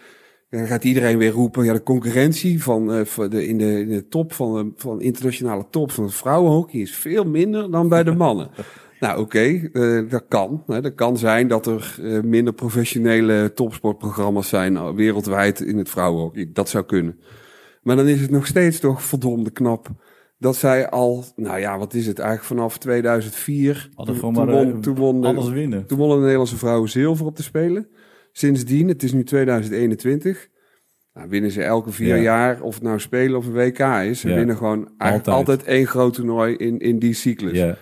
dan gaat iedereen weer roepen, ja, de concurrentie van, van de, in, de, in de top van de van internationale top van het vrouwenhockey is veel minder dan bij de mannen. nou, oké, eh, dat kan. Hè. Dat kan zijn dat er eh, minder professionele topsportprogramma's zijn eh, wereldwijd in het vrouwenhockey. Dat zou kunnen. Maar dan is het nog steeds toch verdomde knap dat zij al, nou ja, wat is het eigenlijk vanaf 2004? Hadden toen, gewoon toen maar, won, toen won de- Alles winnen. toen wonnen de Nederlandse vrouwen zilver op de Spelen. Sindsdien, het is nu 2021, Nou, winnen ze elke vier Ja. jaar, of het nou spelen of een WK is. Ze Ja. winnen gewoon eigenlijk Altijd. altijd. één groot toernooi in, in die cyclus. Ja,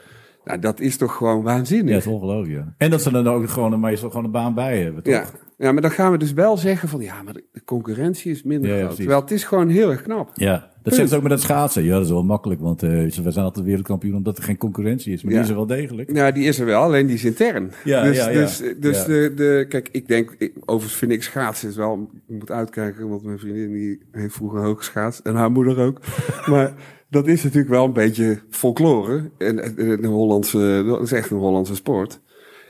Nou, dat is toch gewoon ja, waanzinnig. dat is ongelooflijk. Ja. En dat ze dan ook gewoon, meestal gewoon een baan bij hebben, toch? Ja. ja, maar dan gaan we dus wel zeggen van... ja, maar de concurrentie is minder Ja, ja, groot. precies. Terwijl het is gewoon heel erg knap. Ja, dat zeggen ze ook met dat schaatsen. Ja, dat is wel makkelijk, want eh, we zijn altijd wereldkampioen omdat er geen concurrentie is. Maar die Ja. is er wel degelijk. Ja, die is er wel, alleen die is intern. Ja, dus ja, ja. dus, dus Ja. De, de... Kijk, ik denk... Ik, overigens vind ik schaatsen is wel... Ik moet uitkijken, want mijn vriendin die heeft vroeger hoog geschaatst. En haar moeder ook. maar dat is natuurlijk wel een beetje folklore. En, en de Hollandse... Dat is echt een Hollandse sport.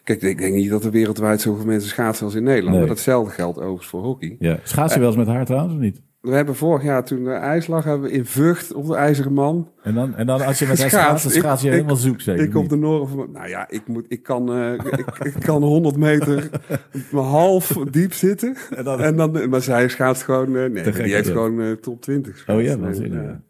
Kijk, ik denk niet dat er wereldwijd zoveel mensen schaatsen als in Nederland. Nee. Maar datzelfde geldt overigens voor hockey. Ja. Schaats je wel eens met haar trouwens of niet? We hebben vorig jaar toen de ijs lag, hebben we in Vught op de IJzeren Man... En dan, en dan als je met haar Schaats. schaats, dan Ik- schaats je ik- helemaal zoek zeker. Ik op de Noorden van... Nou ja, ik, moet, ik, kan, eh, ik, ik kan 100 meter half diep zitten. En dan- En dan, maar zij schaatst gewoon... eh, nee, die heeft gewoon eh, top 20 Oh ja, waanzinnig. ja.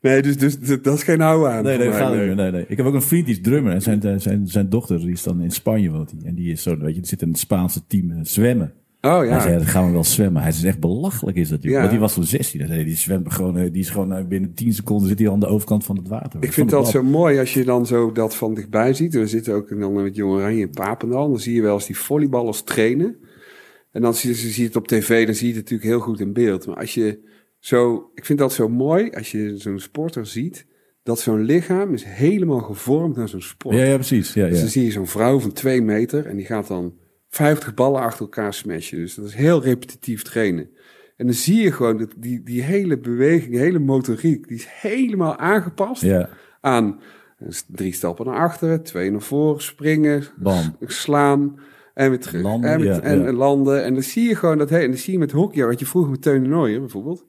Nee, dus, dus d- dat is geen oude aan. Nee, nee, gaat. Nee, nee. Ik heb ook een vriend die is drummer. En zijn, eh, zijn, zijn dochter die is dan in Spanje woont hij. En die is zo, weet je, die zit in het Spaanse team eh, zwemmen. Oh Hij ja. zei, dan gaan we wel zwemmen. Hij zei, echt belachelijk is dat. joh. Ja. Want die was toen 16. Hij zei, die zwemt gewoon, eh, die is gewoon binnen 10 seconden zit hij aan de overkant van het water. Ik vind dat zo mooi als je dan zo dat van dichtbij ziet. We zitten ook dan met Jong Oranje in Papendal. Dan zie je wel eens die volleyballers trainen. En dan zie je, zie je het op tv, dan zie je het natuurlijk heel goed in beeld. Maar als je zo... Ik vind dat zo mooi als je zo'n sporter ziet... dat zo'n lichaam is helemaal gevormd naar zo'n sport. Ja, ja, precies. Ja, Dus ja. dan zie je zo'n vrouw van twee meter... en die gaat dan 50 ballen achter elkaar smashen. Dus dat is heel repetitief trainen. En dan zie je gewoon dat die, die hele beweging, die hele motoriek... die is helemaal aangepast ja. aan drie stappen naar achteren, twee naar voren, springen, Bam. slaan en weer terug. Landen, en, met- ja, en ja. landen. En dan zie je gewoon dat hele, en dan zie je met hockey, wat je vroeger met Teun Nooijer bijvoorbeeld.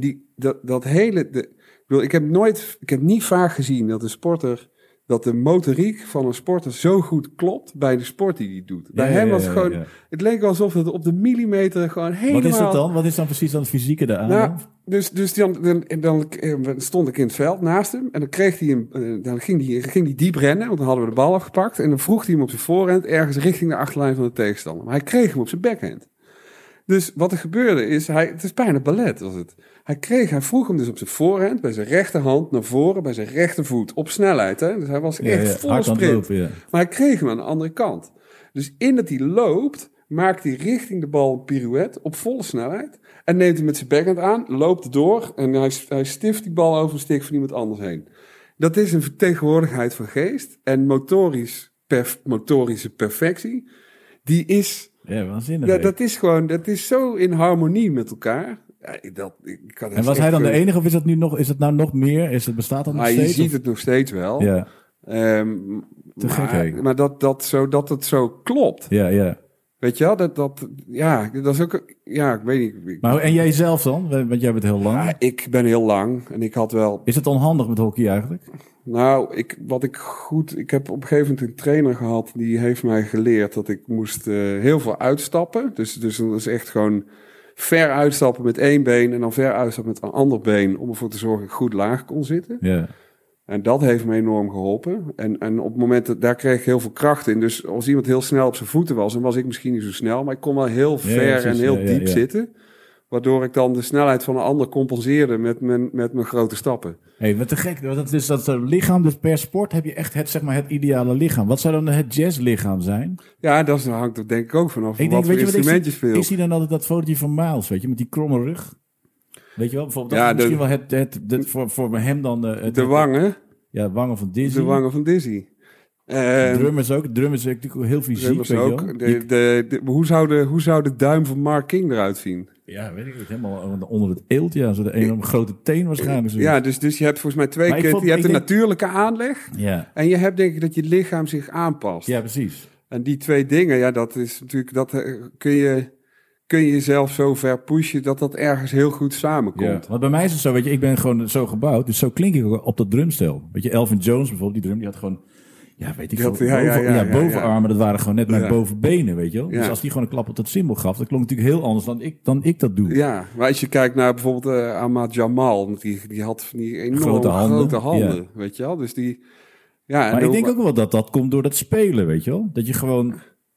Die, dat, dat hele, de, ik, bedoel, ik heb nooit, ik heb niet vaak gezien dat een sporter, dat de motoriek van een sporter zo goed klopt bij de sport die hij doet. Bij Ja, hem was ja, gewoon, het leek alsof het op de millimeter gewoon helemaal... Wat is dat dan? Wat is dan precies dan het fysieke daaraan? Nou, dus, dus dan, dan, dan eh, stond ik in het veld naast hem. En dan, kreeg hij een, eh, dan ging hij ging die diep rennen, want dan hadden we de bal afgepakt. En dan vroeg hij hem op zijn voorhand ergens richting de achterlijn van de tegenstander. Maar hij kreeg hem op zijn backhand. Dus wat er gebeurde is, hij, het is bijna ballet was het. Hij, kreeg, hij vroeg hem dus op zijn voorhand, bij zijn rechterhand naar voren, bij zijn rechtervoet, op snelheid. Hè? Dus hij was Ja, echt vol sprint. lopen. Maar hij kreeg hem aan de andere kant. Dus in dat hij loopt, maakt hij richting de bal een pirouette op volle snelheid. En neemt hem met zijn backhand aan, loopt door en hij, hij stift die bal over een stik van iemand anders heen. Dat is een vertegenwoordigheid van geest en motorisch, perf- motorische perfectie. Die is, Ja, waanzinnig. ja, dat is gewoon, dat is zo in harmonie met elkaar. Ja, ik- dat, ik kan en was hij dan de enige of is het nu nog, is het nou nog meer? Is het, bestaat dat nog Ah, je steeds? ziet of- het nog steeds wel. Ja, Ehm, Te gek, maar, maar dat, dat, zo, dat het zo klopt. ja, ja. Weet je wel, dat, dat, ja, dat is ook, ja, ik weet niet. Maar, en jij zelf dan? Want jij bent heel lang. ja, ik ben heel lang en ik had wel, Is het onhandig met hockey eigenlijk? nou, ik, wat ik goed, ik heb op een gegeven moment een trainer gehad, die heeft mij geleerd dat ik moest eh, heel veel uitstappen. Dus, dus dat is echt gewoon ver uitstappen met één been en dan ver uitstappen met een ander been, om ervoor te zorgen dat ik goed laag kon zitten. Ja. En dat heeft me enorm geholpen. En, en op het moment dat daar kreeg ik heel veel kracht in. Dus als iemand heel snel op zijn voeten was, dan was ik misschien niet zo snel. Maar ik kon wel heel ver precies. en heel diep zitten. Waardoor ik dan de snelheid van een ander compenseerde met mijn, met mijn grote stappen. Hé, wat te gek. Dat is dat eh, lichaam, dus per sport heb je echt het, zeg maar, het ideale lichaam. Wat zou dan het jazzlichaam zijn? Ja, dat hangt er denk ik ook vanaf Ik denk, voor wat instrument je speelt. Ik zie dan altijd dat fotootje van Miles, weet je, met die kromme rug. Weet je wel, bijvoorbeeld, dat Ja, is misschien de- wel het, het, het, voor, voor hem dan... eh, het, de wangen, Ja, wangen van Disney. de wangen van Dizzy. En Drummers ook. Drummers natuurlijk heel fysiek, drummers ook. De, de, de- hoe, zou de, hoe zou de duim van Mark King eruit zien? Ja, weet ik niet. Helemaal onder het eelt, ja. Zo de enorme grote teen waarschijnlijk. zo. Ja, dus, dus je hebt volgens mij twee keer... je hebt de denk- natuurlijke aanleg... ja. en je hebt denk ik dat je lichaam zich aanpast. Ja, precies. En die twee dingen, ja, dat is natuurlijk, dat eh, kun je, kun je jezelf zo ver pushen dat dat ergens heel goed Ja. samenkomt. Want bij mij is het zo, weet je, ik ben gewoon zo gebouwd. Dus zo klink ik op dat drumstel. Weet je, Elvin Jones bijvoorbeeld, die drum, die had gewoon... Ja, weet ik veel. ja, ja, boven- ja, bovenarmen, dat waren gewoon net mijn bovenbenen, weet je wel. Dus als die gewoon een klap op dat symbool gaf, dat klonk natuurlijk heel anders dan ik, dan ik dat doe. Ja, maar als je kijkt naar bijvoorbeeld eh Ahmad Jamal, want die, die had van die enorm Grote grote handen, handen, weet je wel. Dus die, ja, Maar ik denk ook wel dat dat komt door dat spelen, weet je wel. Dat je gewoon...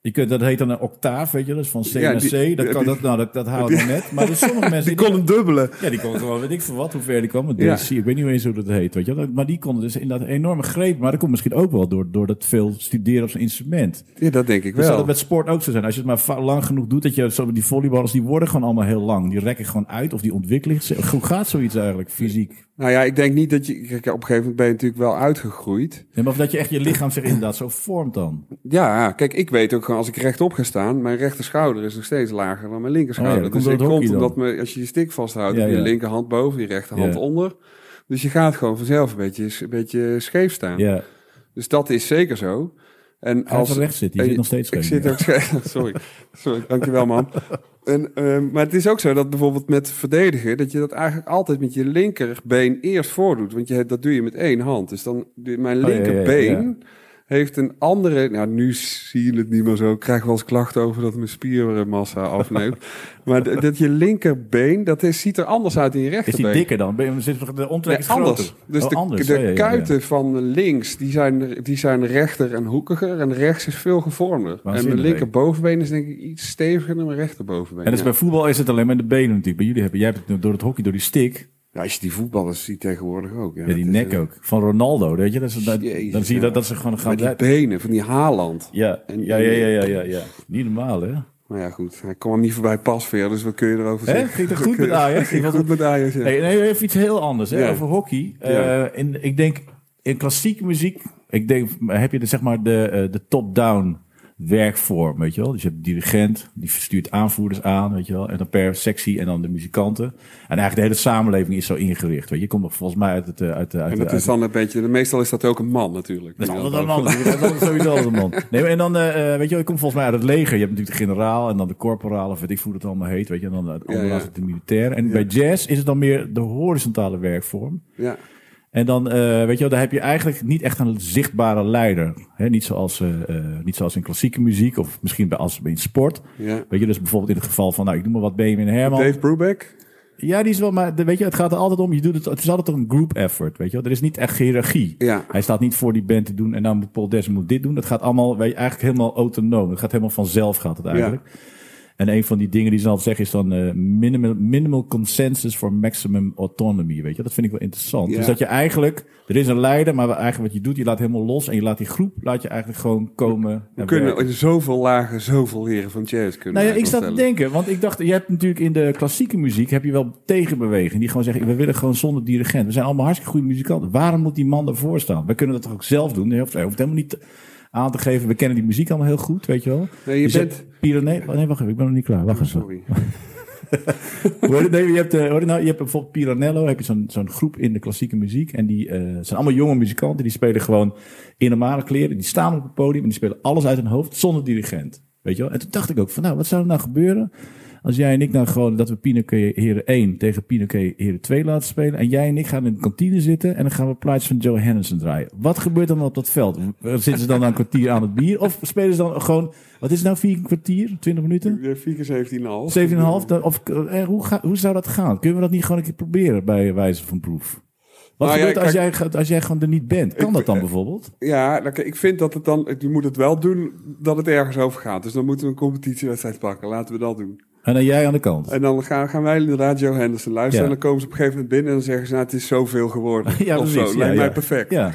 Je kunt, dat heet dan een octaaf, weet je, dat is van C Ja, naar die- C. Dat, kan, die- dat, nou, dat, dat houdt nog net. Maar er sommige mensen Die kon hem dubbelen. Ja, die kon gewoon, weet ik veel wat, hoe ver die kwam. Met Ja. Ik weet niet eens hoe dat heet, weet je. Maar die konden dus inderdaad een enorme greep. Maar dat komt misschien ook wel door, door dat veel studeren op zijn instrument. Ja, dat denk ik Dus wel. het met sport ook zo zijn. Als je het maar lang genoeg doet, dat je zo die volleyballers, die worden gewoon allemaal heel lang. Die rekken gewoon uit of die ontwikkelen. zich. Hoe gaat zoiets eigenlijk, fysiek? Nou ja, ik denk niet dat je... Kijk, op een gegeven moment ben je natuurlijk wel uitgegroeid. Nee, maar of dat je echt je lichaam zich inderdaad zo vormt dan. Ja, kijk, ik weet ook gewoon als ik rechtop ga staan, mijn rechter schouder is nog steeds lager dan mijn linker Oh ja, dat komt dus komt omdat me, als je je stick vasthoudt, Ja, je ja. linkerhand boven, je rechterhand onder. Dus je gaat gewoon vanzelf een beetje, een beetje scheef staan. Ja, Dus dat is zeker zo. En als je rechts zit, die zit nog steeds Ik scheef. zit ook scheef. Sorry. Sorry, dankjewel man. En, ehm, maar het is ook zo dat bijvoorbeeld met verdedigen, dat je dat eigenlijk altijd met je linkerbeen eerst voordoet. Want je, dat doe je met één hand. Dus dan, mijn Oh, heeft een andere... Nou, nu zie je het niet meer zo. Ik krijg wel eens klachten over dat mijn spiermassa afneemt. maar dat je linkerbeen, dat is, ziet er anders uit in je Is rechterbeen. die dikker dan? De omtrek Nee, is anders. Dus Oh, de, anders. de Ja, ja, ja, ja. kuiten van links, die zijn, die zijn rechter en hoekiger. En rechts is veel gevormder. En Waanzinnig, mijn linkerbovenbeen is denk ik iets steviger dan mijn rechterbovenbeen. En dus bij voetbal is het alleen maar de benen natuurlijk. Bij jullie hebben, jij hebt het door het hockey, door die stick. Ja, als je die voetballers ziet tegenwoordig ook. Ja, Ja, die nek is, ook. Van Ronaldo, weet je. Dat is, dat, Jezus, dan zie je dat, dat ze gewoon gaan... Maar die benen van die Haaland. ja, En- ja, ja, ja, ja, ja, ja. Niet normaal, hè? Maar ja, goed, hij kwam niet voorbij Pasveer, dus wat kun je erover zeggen? Ging het goed met Ajax? Ging goed met Ajax, ja. Hey, nee, even iets heel anders hè, Ja. over hockey. Ja. Eh, in, ik denk in klassieke muziek, ik denk, heb je de, zeg maar de, eh, de top-down werkvorm, weet je wel. Dus je hebt de dirigent, die stuurt aanvoerders aan, weet je wel. En dan per sectie en dan de muzikanten. En eigenlijk de hele samenleving is zo ingericht, weet je. Je komt nog volgens mij uit het... eh, Uit, uit, En dat is dan een beetje, meestal is dat ook een man natuurlijk. dat is altijd een man. Dat is sowieso altijd een man. Nee, maar en dan, eh, eh, weet je wel, je komt volgens mij uit het leger. Je hebt natuurlijk de generaal en dan de corporaal, of weet ik hoe dat allemaal heet, weet je. En dan het andere Ja, ja. is het de militair. En bij jazz is het dan meer de horizontale werkvorm. Ja, En dan, eh, weet je wel, daar heb je eigenlijk niet echt een zichtbare leider. Hè? Niet, zoals, eh, eh, niet zoals in klassieke muziek of misschien bij, als in sport. ja. Weet je, dus bijvoorbeeld in het geval van, nou, ik noem maar wat Benjamin Herman. Dave Brubeck? Ja, die is wel, maar weet je, het gaat er altijd om, je doet het, het is altijd een group effort, weet je wel. Er is niet echt hiërarchie. Ja. Hij staat niet voor die band te doen en dan moet Paul Desmond dit doen. Het gaat allemaal, weet je, eigenlijk helemaal autonoom. Het gaat helemaal vanzelf, gaat het eigenlijk. En een van die dingen die ze altijd zeggen is dan eh, minimal, minimal consensus for maximum autonomy. Weet je, dat vind ik wel interessant. Ja. Dus dat je eigenlijk, er is een leider, maar eigenlijk wat je doet, je laat helemaal los en je laat die groep, laat je eigenlijk gewoon komen. We en kunnen werken. in zoveel lagen zoveel leren van jazz. Kunnen Nou ja, ik sta te denken, want ik dacht, je hebt natuurlijk in de klassieke muziek heb je wel tegenbeweging die gewoon zeggen, we willen gewoon zonder dirigent. We zijn allemaal hartstikke goede muzikanten. Waarom moet die man ervoor staan? We kunnen dat toch ook zelf doen? Hij hoeft, hoeft helemaal niet aan te geven. We kennen die muziek allemaal heel goed, weet je wel. Nee, je Dus bent... Piranello. oh, nee, wacht even, ik ben nog niet klaar. Wacht even. Sorry. Nee, je, hebt, je, nou, je hebt bijvoorbeeld Piranello, heb je zo'n zo'n groep in de klassieke muziek. En die eh, zijn allemaal jonge muzikanten. Die spelen gewoon in normale kleren. Die staan op het podium en die spelen alles uit hun hoofd zonder dirigent. Weet je wel? En toen dacht ik ook van, nou, wat zou er nou gebeuren als jij en ik nou gewoon dat we Pinoquet Heren 1 tegen Pinoquet Heren 2 laten spelen. En jij en ik gaan in de kantine zitten en dan gaan we plaatjes van Joe Henderson draaien. Wat gebeurt dan op dat veld? Zitten ze dan een kwartier aan het bier? Of spelen ze dan gewoon, wat is het nou, vier kwartier, 20 minuten? Ja, 4 keer 17,5. 7,5? Dan- Of, eh, hoe, ga, hoe zou dat gaan? Kunnen we dat niet gewoon een keer proberen bij wijze van proef? Wat Nou ja, gebeurt als, jij, als jij gewoon er niet bent? Kan Ik- dat dan bijvoorbeeld? Ja, nou, ik vind dat het dan... Je moet het wel doen dat het ergens over gaat. Dus dan moeten we een competitiewedstrijd pakken. Laten we dat doen. En dan jij aan de kant. En dan gaan, gaan wij inderdaad Joe Henderson luisteren. En dan komen ze op een gegeven moment binnen en dan zeggen ze... Nou, het is zoveel geworden. Ja, of precies. zo. Lijkt mij perfect. Ja,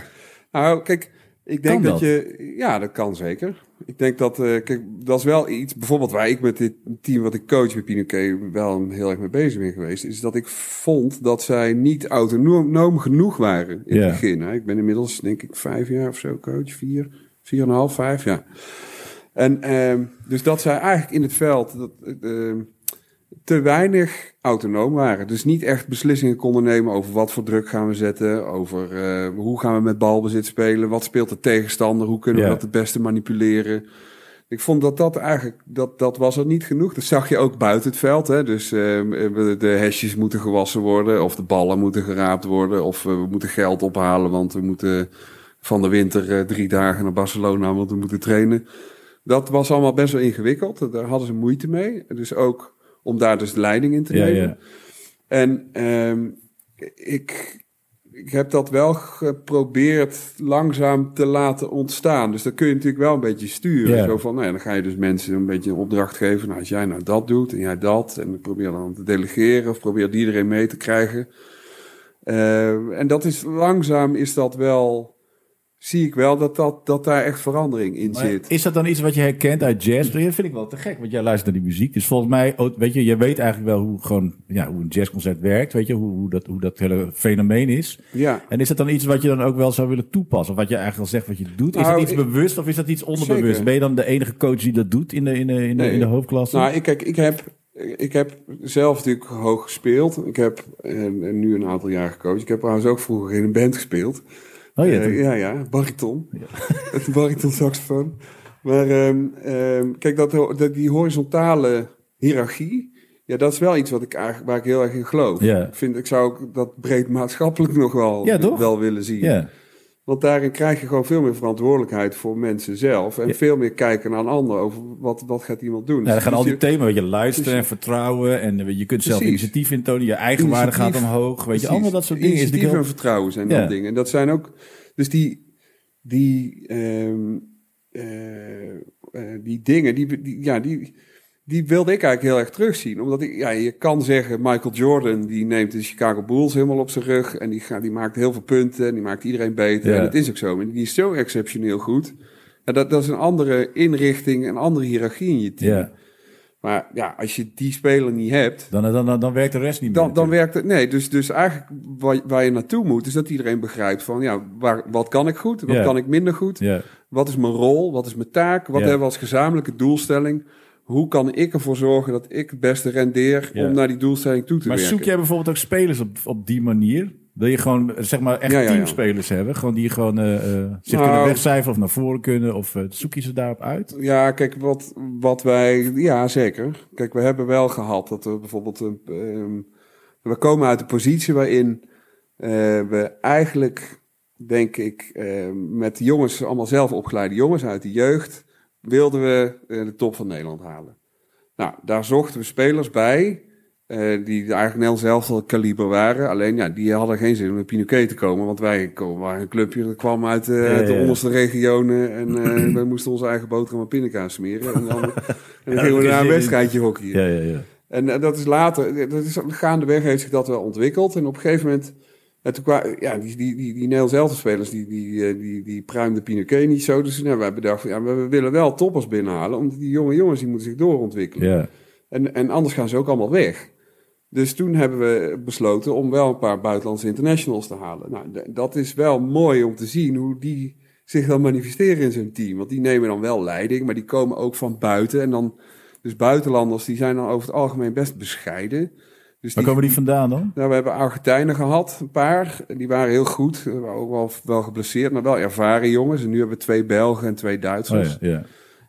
Nou, kijk, ik denk dat? dat? je... Ja, dat kan zeker. Ik denk dat... eh, kijk, dat is wel iets... Bijvoorbeeld waar ik met dit team wat ik coach bij Pinoquet wel heel erg mee bezig ben geweest... is dat ik vond dat zij niet autonoom genoeg waren in Ja. het begin. Hè. Ik ben inmiddels, denk ik, vijf jaar of zo coach. Vier, vier en een half, vijf, ja. En ehm, dus dat zij eigenlijk in het veld... Dat, ehm, te weinig autonoom waren. Dus niet echt beslissingen konden nemen over wat voor druk gaan we zetten, over eh, hoe gaan we met balbezit spelen, wat speelt de tegenstander, hoe kunnen Ja. we dat het beste manipuleren. Ik vond dat dat eigenlijk, dat, dat was er niet genoeg. Dat zag je ook buiten het veld. Hè? Dus eh, de hesjes moeten gewassen worden, of de ballen moeten geraapt worden, of we moeten geld ophalen, want we moeten van de winter eh, drie dagen naar Barcelona, want we moeten trainen. Dat was allemaal best wel ingewikkeld. Daar hadden ze moeite mee. Dus ook om daar dus de leiding in te nemen. ja. En ehm, ik, ik heb dat wel geprobeerd langzaam te laten ontstaan. Dus dat kun je natuurlijk wel een beetje sturen. Zo van, nou ja, dan ga je dus mensen een beetje een opdracht geven. Nou, als jij nou dat doet en jij dat. En probeer dan te delegeren of probeer iedereen mee te krijgen. Eh, en dat is langzaam is dat wel... Zie ik wel dat, dat, dat daar echt verandering in Maar zit. Is dat dan iets wat je herkent uit jazz? Dat vind ik wel te gek, want jij luistert naar die muziek. Dus volgens mij, oh, weet je, je weet eigenlijk wel hoe, gewoon, ja, hoe een jazzconcert werkt. Weet je, hoe, hoe, dat, hoe dat hele fenomeen is. Ja. En is dat dan iets wat je dan ook wel zou willen toepassen? Of wat je eigenlijk al zegt wat je doet? Is Nou, dat iets ik- bewust of is dat iets onderbewust? Zeker. Ben je dan de enige coach die dat doet in de, in de, in de, Nee. in de hoofdklasse? Nou, ik, kijk, ik heb, ik heb zelf natuurlijk hoog gespeeld. Ik heb eh, nu een aantal jaar gecoacht. Ik heb trouwens ook vroeger in een band gespeeld. Oh ja, Eh, ja, ja, bariton. Het bariton saxofoon. Maar ehm, ehm, kijk, dat, dat, die horizontale hiërarchie, ja, dat is wel iets wat ik eigenlijk, waar ik heel erg in geloof. Ja. Ik, vind, ik zou ook dat breed maatschappelijk nog wel, wel willen zien. ja. Want daarin krijg je gewoon veel meer verantwoordelijkheid voor mensen zelf. En Ja. veel meer kijken naar een ander over wat, wat gaat iemand doen. Ja, dan gaan Dus al die thema's, weet je, luisteren en vertrouwen. En eh, je kunt zelf initiatief intonen. Je eigenwaarde gaat omhoog. Weet je, allemaal dat soort dingen. Initiatief en vertrouwen zijn Ja. dat dingen. En dat zijn ook... Dus die... Die, ehm, eh, eh, die dingen, die, die, ja, die, die wilde ik eigenlijk heel erg terugzien. Omdat ik, ja, je kan zeggen, Michael Jordan, die neemt de Chicago Bulls helemaal op zijn rug. En die, gaat, die maakt heel veel punten en die maakt iedereen beter. Ja. En dat is ook zo. En die is zo exceptioneel goed. En dat, dat is een andere inrichting, een andere hiërarchie in je team. Ja, Maar ja, als je die speler niet hebt, dan, dan, dan, dan werkt de rest niet meer. dan, werkt het. Nee, dus, dus eigenlijk waar, waar je naartoe moet, is dat iedereen begrijpt van ja, waar, wat kan ik goed, wat kan ik minder goed, Ja, wat is mijn rol, wat is mijn taak, wat hebben we als gezamenlijke doelstelling, hoe kan ik ervoor zorgen dat ik het beste rendeer Ja. om naar die doelstelling toe te maar werken. zoek jij bijvoorbeeld ook spelers op, op die manier? Wil je gewoon, eh, zeg maar, echt Ja, ja, ja. teamspelers hebben? Gewoon die gewoon eh, eh, zich Nou. kunnen wegcijferen of naar voren kunnen? Of zoek je ze daarop uit? Ja, kijk, wat, wat wij. Ja, zeker. Kijk, we hebben wel gehad dat we bijvoorbeeld. Een, ehm, we komen uit een positie waarin eh, we eigenlijk, denk ik, ehm, met de jongens, allemaal zelf opgeleide jongens uit de jeugd, wilden we eh, de top van Nederland halen. Nou, daar zochten we spelers bij. eh, die eigenlijk Nederlands zelf al kaliber waren. Alleen ja, die hadden geen zin om naar Pinoquet te komen. Want wij komen, waren een clubje dat kwam uit, eh, de onderste regionen. En wij moesten onze eigen boterham en pindakaas smeren. En dan, en dan Ja, gingen we naar een wedstrijdje hockeyen. Ja, ja, ja. En dat is later, dat is, gaandeweg heeft zich dat wel ontwikkeld. En op een gegeven moment, en toen kwa- ja, die, die, die, die Nederlands elftal spelers, die, die, eh, die, die pruimden Pinoquet niet zo. Dus nou, wij bedachten, ja, we willen wel toppers binnenhalen. Omdat die jonge jongens, die moeten zich doorontwikkelen. En, en anders gaan ze ook allemaal weg. Dus toen hebben we besloten om wel een paar buitenlandse internationals te halen. Nou, dat is wel mooi om te zien hoe die zich dan manifesteren in zo'n team. Want die nemen dan wel leiding, maar die komen ook van buiten. En dan, dus buitenlanders, die zijn dan over het algemeen best bescheiden. Dus Waar die, komen die vandaan dan? nou, we hebben Argentijnen gehad, een paar. Die waren heel goed. Waren ook wel, wel geblesseerd, maar wel ervaren jongens. En nu hebben we twee Belgen en twee Oh, Duitsers. ja, ja.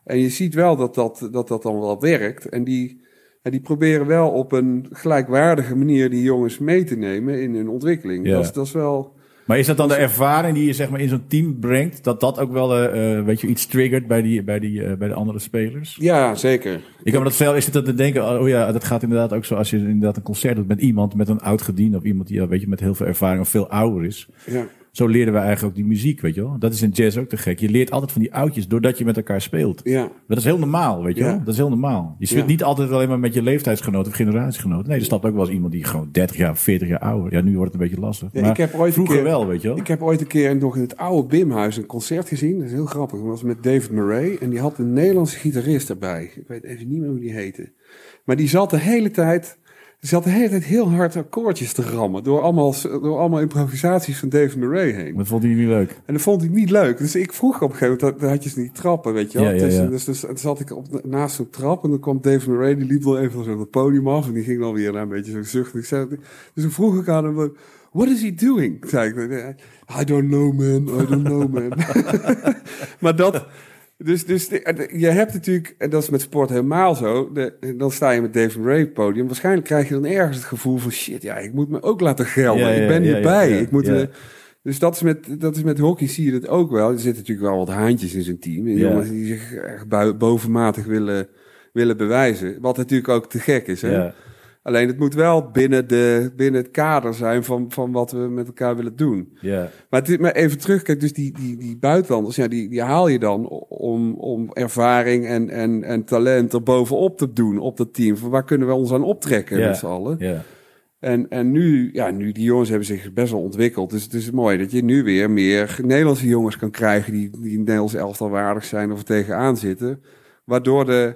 En je ziet wel dat dat, dat, dat dan wel werkt. En die, en die proberen wel op een gelijkwaardige manier die jongens mee te nemen in hun ontwikkeling. Ja. Dat, is, dat is wel. Maar is dat dan de ervaring die je zeg maar, in zo'n team brengt, dat dat ook wel eh, eh, weet je, iets triggert bij, die, bij, die, eh, bij de andere spelers? Ja, zeker. Ik kan me dat zelf, is het dat te denken, oh ja, dat gaat inderdaad ook zo als je inderdaad een concert doet met iemand, met een oud gediende of iemand die weet je, met heel veel ervaring of veel ouder is. Ja. Zo leerden we eigenlijk ook die muziek, weet je wel. Dat is in jazz ook te gek. Je leert altijd van die oudjes doordat je met elkaar speelt. Ja. Dat is heel normaal, weet je Ja. wel. Dat is heel normaal. Je speelt Ja. niet altijd alleen maar met je leeftijdsgenoten of generatiegenoten. Nee, er stapt ook wel eens iemand die gewoon 30 jaar, 40 jaar ouder. Ja, nu wordt het een beetje lastig. Ja, maar ik heb ooit vroeger keer- wel, weet je wel. Ik heb ooit een keer nog in het oude Bimhuis een concert gezien. Dat is heel grappig. Dat was met David Murray. En die had een Nederlandse gitarist erbij. Ik weet even niet meer hoe die heette. Maar die zat de hele tijd. Zat de hele tijd heel hard akkoordjes te rammen. Door allemaal, door allemaal improvisaties van David Murray heen. Dat vond hij niet leuk. En dat vond ik niet leuk. Dus ik vroeg op een gegeven moment, dan had je ze niet trappen, weet je wel. Ja, ja, Dus, ja. dus, dus, toen zat ik op, naast zo'n trap en dan kwam Dave Murray, die liep wel even zo het podium af en die ging dan weer naar een beetje zo zuchten. Ik zei, dus toen vroeg ik aan hem, what is he doing? Zei ik, I don't know man, I don't know man. maar dat, dus, dus je hebt natuurlijk, en dat is met sport helemaal zo, de, dan sta je met Dave Murray op het podium. Waarschijnlijk krijg je dan ergens het gevoel van, shit, ja, ik moet me ook laten gelden. Ja, ja, ik ben ja, hierbij. ik moet... dus dat is, met, dat is met hockey zie je dat ook wel. Er zitten natuurlijk wel wat haantjes in zijn team. En. Jongens die zich echt bovenmatig willen, willen bewijzen. Wat natuurlijk ook te gek is. Hè? Alleen het moet wel binnen, de, binnen het kader zijn van, van wat we met elkaar willen doen. Ja. Maar, het maar even terug, kijk, dus die, die, die buitenlanders, ja, die, die haal je dan om, om ervaring en, en, en talent er bovenop te doen op dat team. Van waar kunnen we ons aan optrekken Ja. met z'n allen? Ja. En, en nu, ja, nu die jongens hebben zich best wel ontwikkeld. Dus het is mooi dat je nu weer meer Nederlandse jongens kan krijgen die, die Nederlands elftal waardig zijn of er tegenaan zitten. Waardoor de,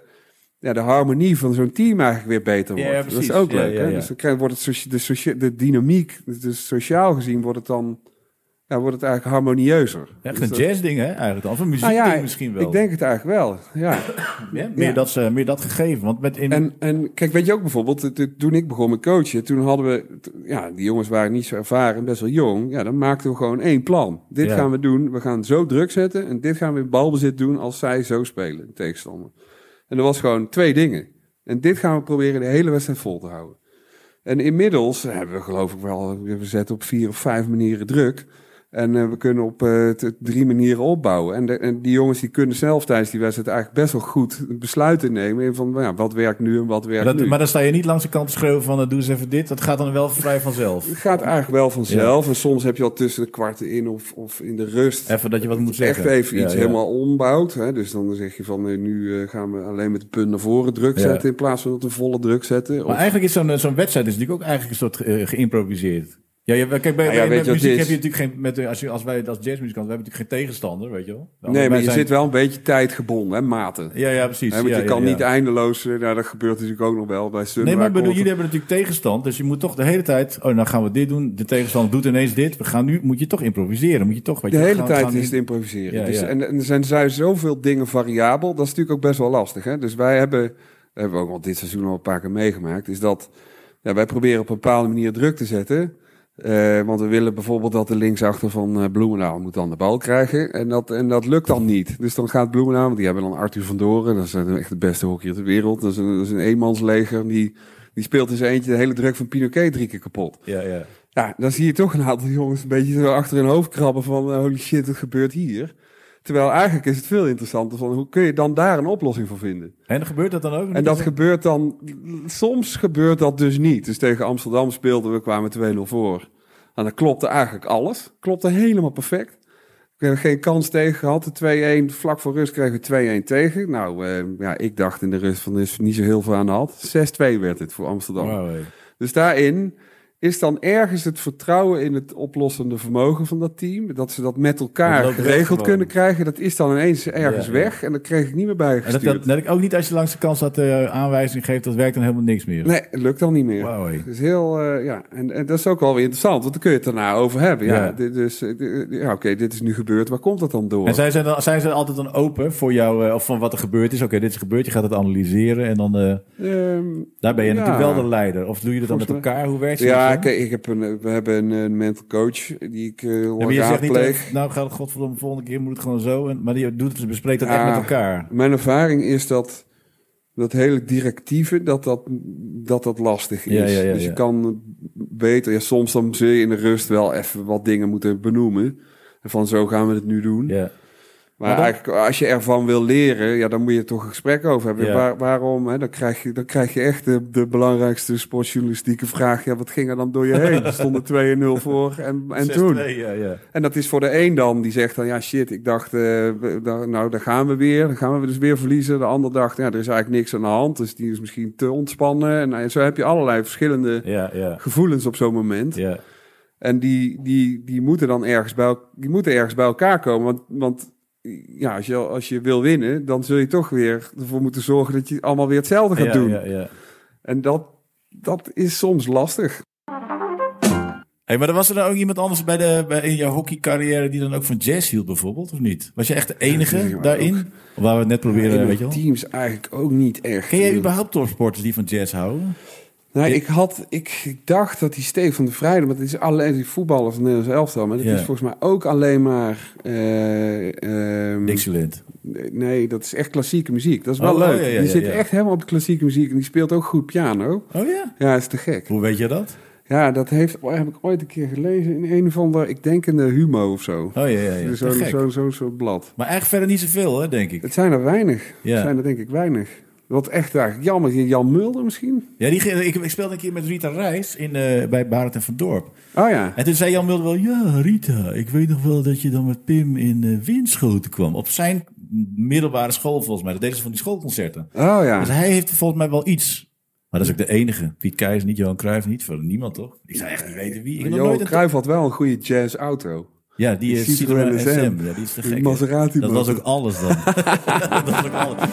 ja, de harmonie van zo'n team eigenlijk weer beter wordt. ja, dat is ook leuk. ja, hè? Dus dan wordt het de, socia- de dynamiek, dus sociaal gezien wordt het dan ja, wordt het eigenlijk harmonieuzer. Echt Dus een dat- jazzding, hè? Eigenlijk dan. Of een Nou muziekding ja, misschien wel. Ik denk het eigenlijk wel. Ja. Ja, meer, Ja. Dat, ze- meer dat gegeven. Want met in... En, en kijk, weet je ook bijvoorbeeld, toen ik begon met coachen, toen hadden we, ja, die jongens waren niet zo ervaren, best wel jong. Ja, dan maakten we gewoon één plan. Dit gaan we doen, we gaan zo druk zetten en dit gaan we in balbezit doen als zij zo spelen, de tegenstander. En dat was gewoon twee dingen. En dit gaan we proberen de hele wedstrijd vol te houden. En inmiddels hebben we geloof ik wel, we zetten op vier of vijf manieren druk. En eh, we kunnen op eh, drie manieren opbouwen. En, de- en die jongens die kunnen zelf tijdens die wedstrijd eigenlijk best wel goed besluiten nemen. Van nou ja, wat werkt nu en wat werkt maar, dat, nu. maar dan sta je niet langs de kant te schreeuwen van eh, doe eens even dit. Dat gaat dan wel vrij vanzelf. Het gaat eigenlijk wel vanzelf. En soms heb je al tussen de kwarten in of, of in de rust. Even dat je wat moet zeggen. Echt even Ja, iets ja. helemaal ombouwt. Hè? Dus dan zeg je van nu gaan we alleen met de punt naar voren druk zetten. In plaats van dat we volle druk zetten. Of- Maar eigenlijk is zo'n zo'n wedstrijd is natuurlijk ook eigenlijk een soort geïmproviseerd. Ja, je, kijk, bij, Nou ja, muziek heb je natuurlijk geen... Met, de- als, als wij als jazzmuzikant, we hebben natuurlijk geen tegenstander, weet je wel. nee, maar je zijn- zit wel een beetje tijdgebonden, hè, maten. Ja, ja, precies. Hè, want ja, je kan ja, niet eindeloos, eh, nou, dat gebeurt natuurlijk ook nog wel bij Sun. Nee, maar bedoel, jullie hebben natuurlijk tegenstand. Dus je moet toch de hele tijd... Oh, nou gaan we dit doen. De tegenstander doet ineens dit. We gaan nu... Moet je toch improviseren. Moet je toch... Weet De je, hele gaan- tijd gaan is het improviseren. Dus. En, en er zijn, zijn zoveel dingen variabel. Dat is natuurlijk ook best wel lastig. Hè? Dus wij hebben, dat hebben we ook al dit seizoen al een paar keer meegemaakt, is dat ja, wij proberen op een bepaalde manier druk te zetten. Eh, want we willen bijvoorbeeld dat de linksachter van eh, Bloemendaal moet dan de bal krijgen. En dat, en dat lukt dan niet. Dus dan gaat Bloemendaal, want die hebben dan Arthur van Doren. Dat is eh, echt de beste hockeyer ter wereld. Dat is een, dat is een eenmansleger. Die, die speelt in zijn eentje de hele druk van Pinoquet drie keer kapot. Ja, ja. Ja, dan zie je toch een aantal jongens een beetje zo achter hun hoofd krabben van holy shit, wat gebeurt hier? Terwijl eigenlijk is het veel interessanter van hoe kun je dan daar een oplossing voor vinden? En gebeurt dat dan ook? En dat gebeurt dan, soms gebeurt dat dus niet. Dus tegen Amsterdam speelden we, kwamen 2-0 voor. En dan klopte eigenlijk alles. Klopte helemaal perfect. We hebben geen kans tegen gehad. De 2-1, vlak voor rust kregen we 2-1 tegen. Nou, eh, ja, ik dacht in de rust van er is niet zo heel veel aan de hand. 6-2 werd het voor Amsterdam. Dus daarin is dan ergens het vertrouwen in het oplossende vermogen van dat team. Dat ze dat met Dat elkaar geregeld kunnen krijgen. Dat is dan ineens ergens Ja, ja. weg. En dat kreeg ik niet meer En dat, dat, dat ik ook niet als je langs de kant staat uh, aanwijzing geeft, dat werkt dan helemaal niks meer. Nee, het lukt dan niet meer. Is heel, eh, ja, en, en dat is ook wel weer interessant, want dan kun je het daarna over hebben. Ja, Ja. dit, dus, eh, ja oké, dit is nu gebeurd, waar komt dat dan door? En zijn ze, dan, zijn ze altijd dan open voor jou, eh, of van wat er gebeurd is? Oké, dit is gebeurd, je gaat het analyseren en dan, eh, Ehm, daar ben je natuurlijk wel de leider. Of doe je dat dan met elkaar? Hoe werkt het? Ja, ik heb een, we hebben een, mental coach die ik eh Ja, maar je zegt niet, raadpleeg. dat- nou gaat godverdomme, volgende keer moet het gewoon zo. En, maar die doet het, bespreekt dat Ja. echt met elkaar. Mijn ervaring is dat dat hele directieve, dat dat, dat, dat lastig is. Ja, ja, ja, dus je ja. kan beter, ja, soms dan zul je in de rust wel even wat dingen moeten benoemen. En van zo gaan we het nu doen. Ja. Maar, Maar dan- eigenlijk, als je ervan wil leren, ja, dan moet je toch een gesprek over hebben. Ja. Waar, waarom? Hè? Dan, krijg je, dan krijg je echt de, de belangrijkste sportjournalistieke vraag. Ja, wat ging er dan door je heen? Er stonden 2-0 voor en, en 6-2, toen. Ja, ja. En dat is voor de een dan, die zegt dan, ja shit, ik dacht, eh, daar- nou daar gaan we weer. Dan gaan we dus weer verliezen. De ander dacht, ja, er is eigenlijk niks aan de hand. Dus die is misschien te ontspannen. En eh, zo heb je allerlei verschillende gevoelens op zo'n moment. ja. En die, die, die moeten dan ergens bij, die moeten ergens bij elkaar komen. Want, want ja, als je, als je wil winnen, dan zul je toch weer ervoor moeten zorgen dat je allemaal weer hetzelfde gaat ja, doen. Ja, ja. En dat, dat is soms lastig. Hey, maar er was er dan ook iemand anders bij de, bij, in jouw hockeycarrière die dan ook van jazz hield bijvoorbeeld, of niet? Was je echt de enige daarin? Waar we het net proberen, weet je wel? teams eigenlijk ook niet echt. Ken jij überhaupt topsporters die van jazz houden? Nou, ik, had, ik, ik dacht dat die Stefan de Vrijde, maar het is alleen die voetballer van Nederlands elftal, maar dat Ja. is volgens mij ook alleen maar. eh, ehm, Dixieland. nee, dat is echt klassieke muziek. Dat is wel Oh, leuk. oh, ja, ja, die zit echt helemaal op de klassieke muziek en die speelt ook goed piano. Oh ja? Ja, is te gek. Hoe weet je dat? Ja, dat heeft, heb ik ooit een keer gelezen in een of ander, ik denk in de Humo of zo. Oh ja, ja, ja. Zo'n gek. zo, zo, soort blad. Maar eigenlijk verder niet zoveel, hè, denk ik. Het zijn er weinig. Ja. Het zijn er denk ik weinig. Wat echt eigenlijk jammer. Jan Mulder misschien? Ja, die, ik, ik speelde een keer met Rita Reis in, eh, bij Barend en Van Dorp. Oh ja. En toen zei Jan Mulder wel... Ja, Rita, ik weet nog wel dat je dan met Pim in uh, Winschoten kwam. Op zijn middelbare school volgens mij. Dat deden ze van die schoolconcerten. Oh ja. Dus hij heeft volgens mij wel iets. Maar dat is ook de enige. Piet Keijs niet, Johan Cruijff niet. Voor niemand toch? Ik zou echt niet weten wie. Ik Johan Cruijff had wel een goede jazzauto. Ja, die Die is Citroën SM. SM. Ja, die is te gek. Maserati Dat was ook alles dan. dat was ook alles.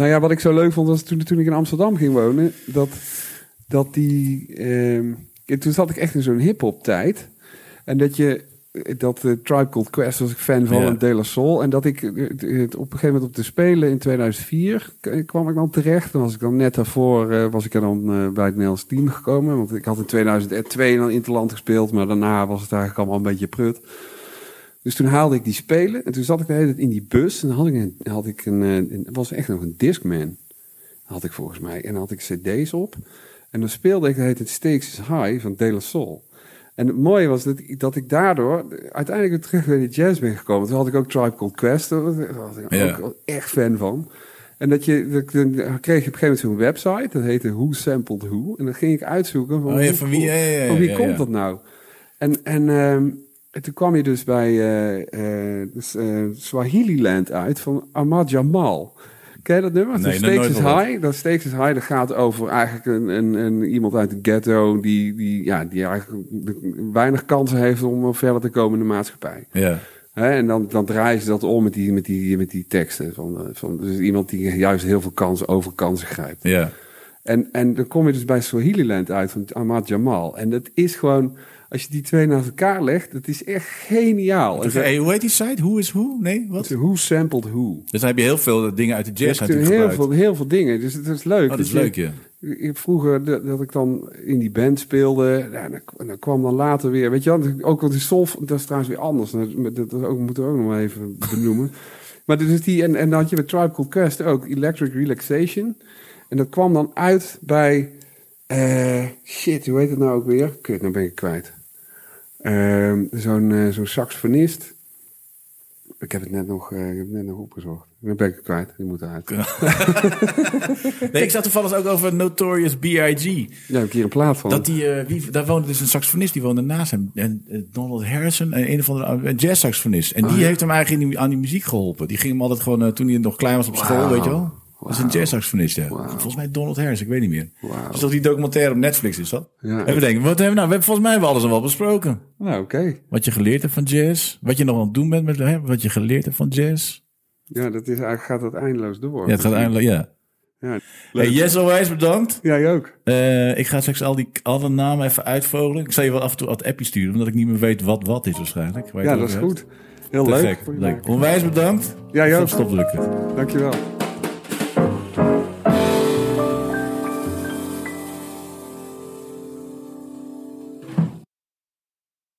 Nou ja, wat ik zo leuk vond was toen, toen ik in Amsterdam ging wonen, dat, dat die. ehm, toen zat ik echt in zo'n hip-hop tijd. En dat je. Dat eh, Tribe Called Quest was ik fan van Ja. en De La Soul. En dat ik eh, het op een gegeven moment op de Spelen in 2004 k- kwam ik dan terecht. Dan was ik dan net daarvoor eh, was ik er dan eh, bij het Nederlands team gekomen. Want ik had in 2002 dan Interland gespeeld. Maar daarna was het eigenlijk allemaal een beetje prut. Dus toen haalde ik die spelen. En toen zat ik de hele tijd in die bus. En dan had ik een, had ik een, eh, een was echt nog een Discman. Had ik volgens mij. En dan had ik cd's op. En dan speelde ik, dat heet het Stakes is High van De La Soul. En het mooie was dat ik, dat ik daardoor uiteindelijk weer terug bij de jazz ben gekomen. Toen had ik ook Tribe Called Quest. Daar was ik Ja. ook echt fan van. En dat je, dat, dan kreeg je op een gegeven moment zo'n website. Dat heette Who Sampled Who. En dan ging ik uitzoeken van, Oh ja, hoe- van wie, ja, van wie komt dat nou? En, en ehm, en toen kwam je dus bij eh, eh, dus, eh, Swahili Land uit van Ahmad Jamal. Ken je dat nummer? Nee, Stakes is. High. Dat Stakes is High, dat gaat over eigenlijk een, een, een, iemand uit de ghetto... die, die, ja, die eigenlijk weinig kansen heeft om verder te komen in de maatschappij. Ja. En dan, dan draaien ze dat om met die, met die, met die teksten. Van, van, dus iemand die juist heel veel kansen over kansen grijpt. Ja. En, en dan kom je dus bij Swahililand uit van Ahmad Jamal. En dat is gewoon, als je die twee naast elkaar legt, dat is echt geniaal. En Hey, hoe heet die site? Who is who? Nee, wat? Who sampled who? Dus dan heb je heel veel dingen uit de jazz natuurlijk heel gebruikt. veel, heel veel dingen. Dus het is leuk. Oh, dat is je- leuk, ja. ik- Vroeger dat, dat ik dan in die band speelde, ja, dan, dan kwam dan later weer, weet je wel, ook wat die soul, dat is trouwens weer anders. Dat, dat, dat ook, moeten we ook nog maar even benoemen. maar dus die, en, en dan had je bij Tribe Called Quest ook Electric Relaxation. En dat kwam dan uit bij, eh, shit, hoe heet het nou ook weer? Kut, nou ben ik kwijt. Ehm, zo'n eh, zo'n saxofonist. Ik heb het net nog, eh, ik heb het net nog opgezocht. Dan ben ik het kwijt. Die moet eruit. Nee, ik zat toevallig ook over Notorious B.I.G. Ja, heb ik hier een plaat van. Dat die, eh, wie, daar woonde dus een saxofonist, die woonde naast hem. En Donald Harrison, en een of andere een jazz-saxofonist. En die ja. heeft hem eigenlijk in die, aan die muziek geholpen. Die ging hem altijd gewoon, toen hij nog klein was op school, weet je wel. Dat is een jazz-saxofonist, ja. Volgens mij Donald Harris, ik weet niet meer. Dus dat die documentaire op Netflix is dat? Ja. En we denken, wat hebben we nou? We hebben volgens mij hebben we alles al wel besproken. Nou, oké. Wat je geleerd hebt van jazz. Wat je nog aan het doen bent met hè, wat je geleerd hebt van jazz. Ja, dat is eigenlijk gaat dat eindeloos door. Ja, het gaat eindelijk, ja. Ja, Hey, onwijs bedankt. Jij ook. Eh, ik ga straks al die alle namen even uitvogelen. Ik zal je wel af en toe wat appjes sturen, omdat ik niet meer weet wat wat is waarschijnlijk. Ja, dat is hebt. goed. Heel Te leuk. leuk. Onwijs bedankt. Ja, jij ook. Stop drukken. Dankjewel.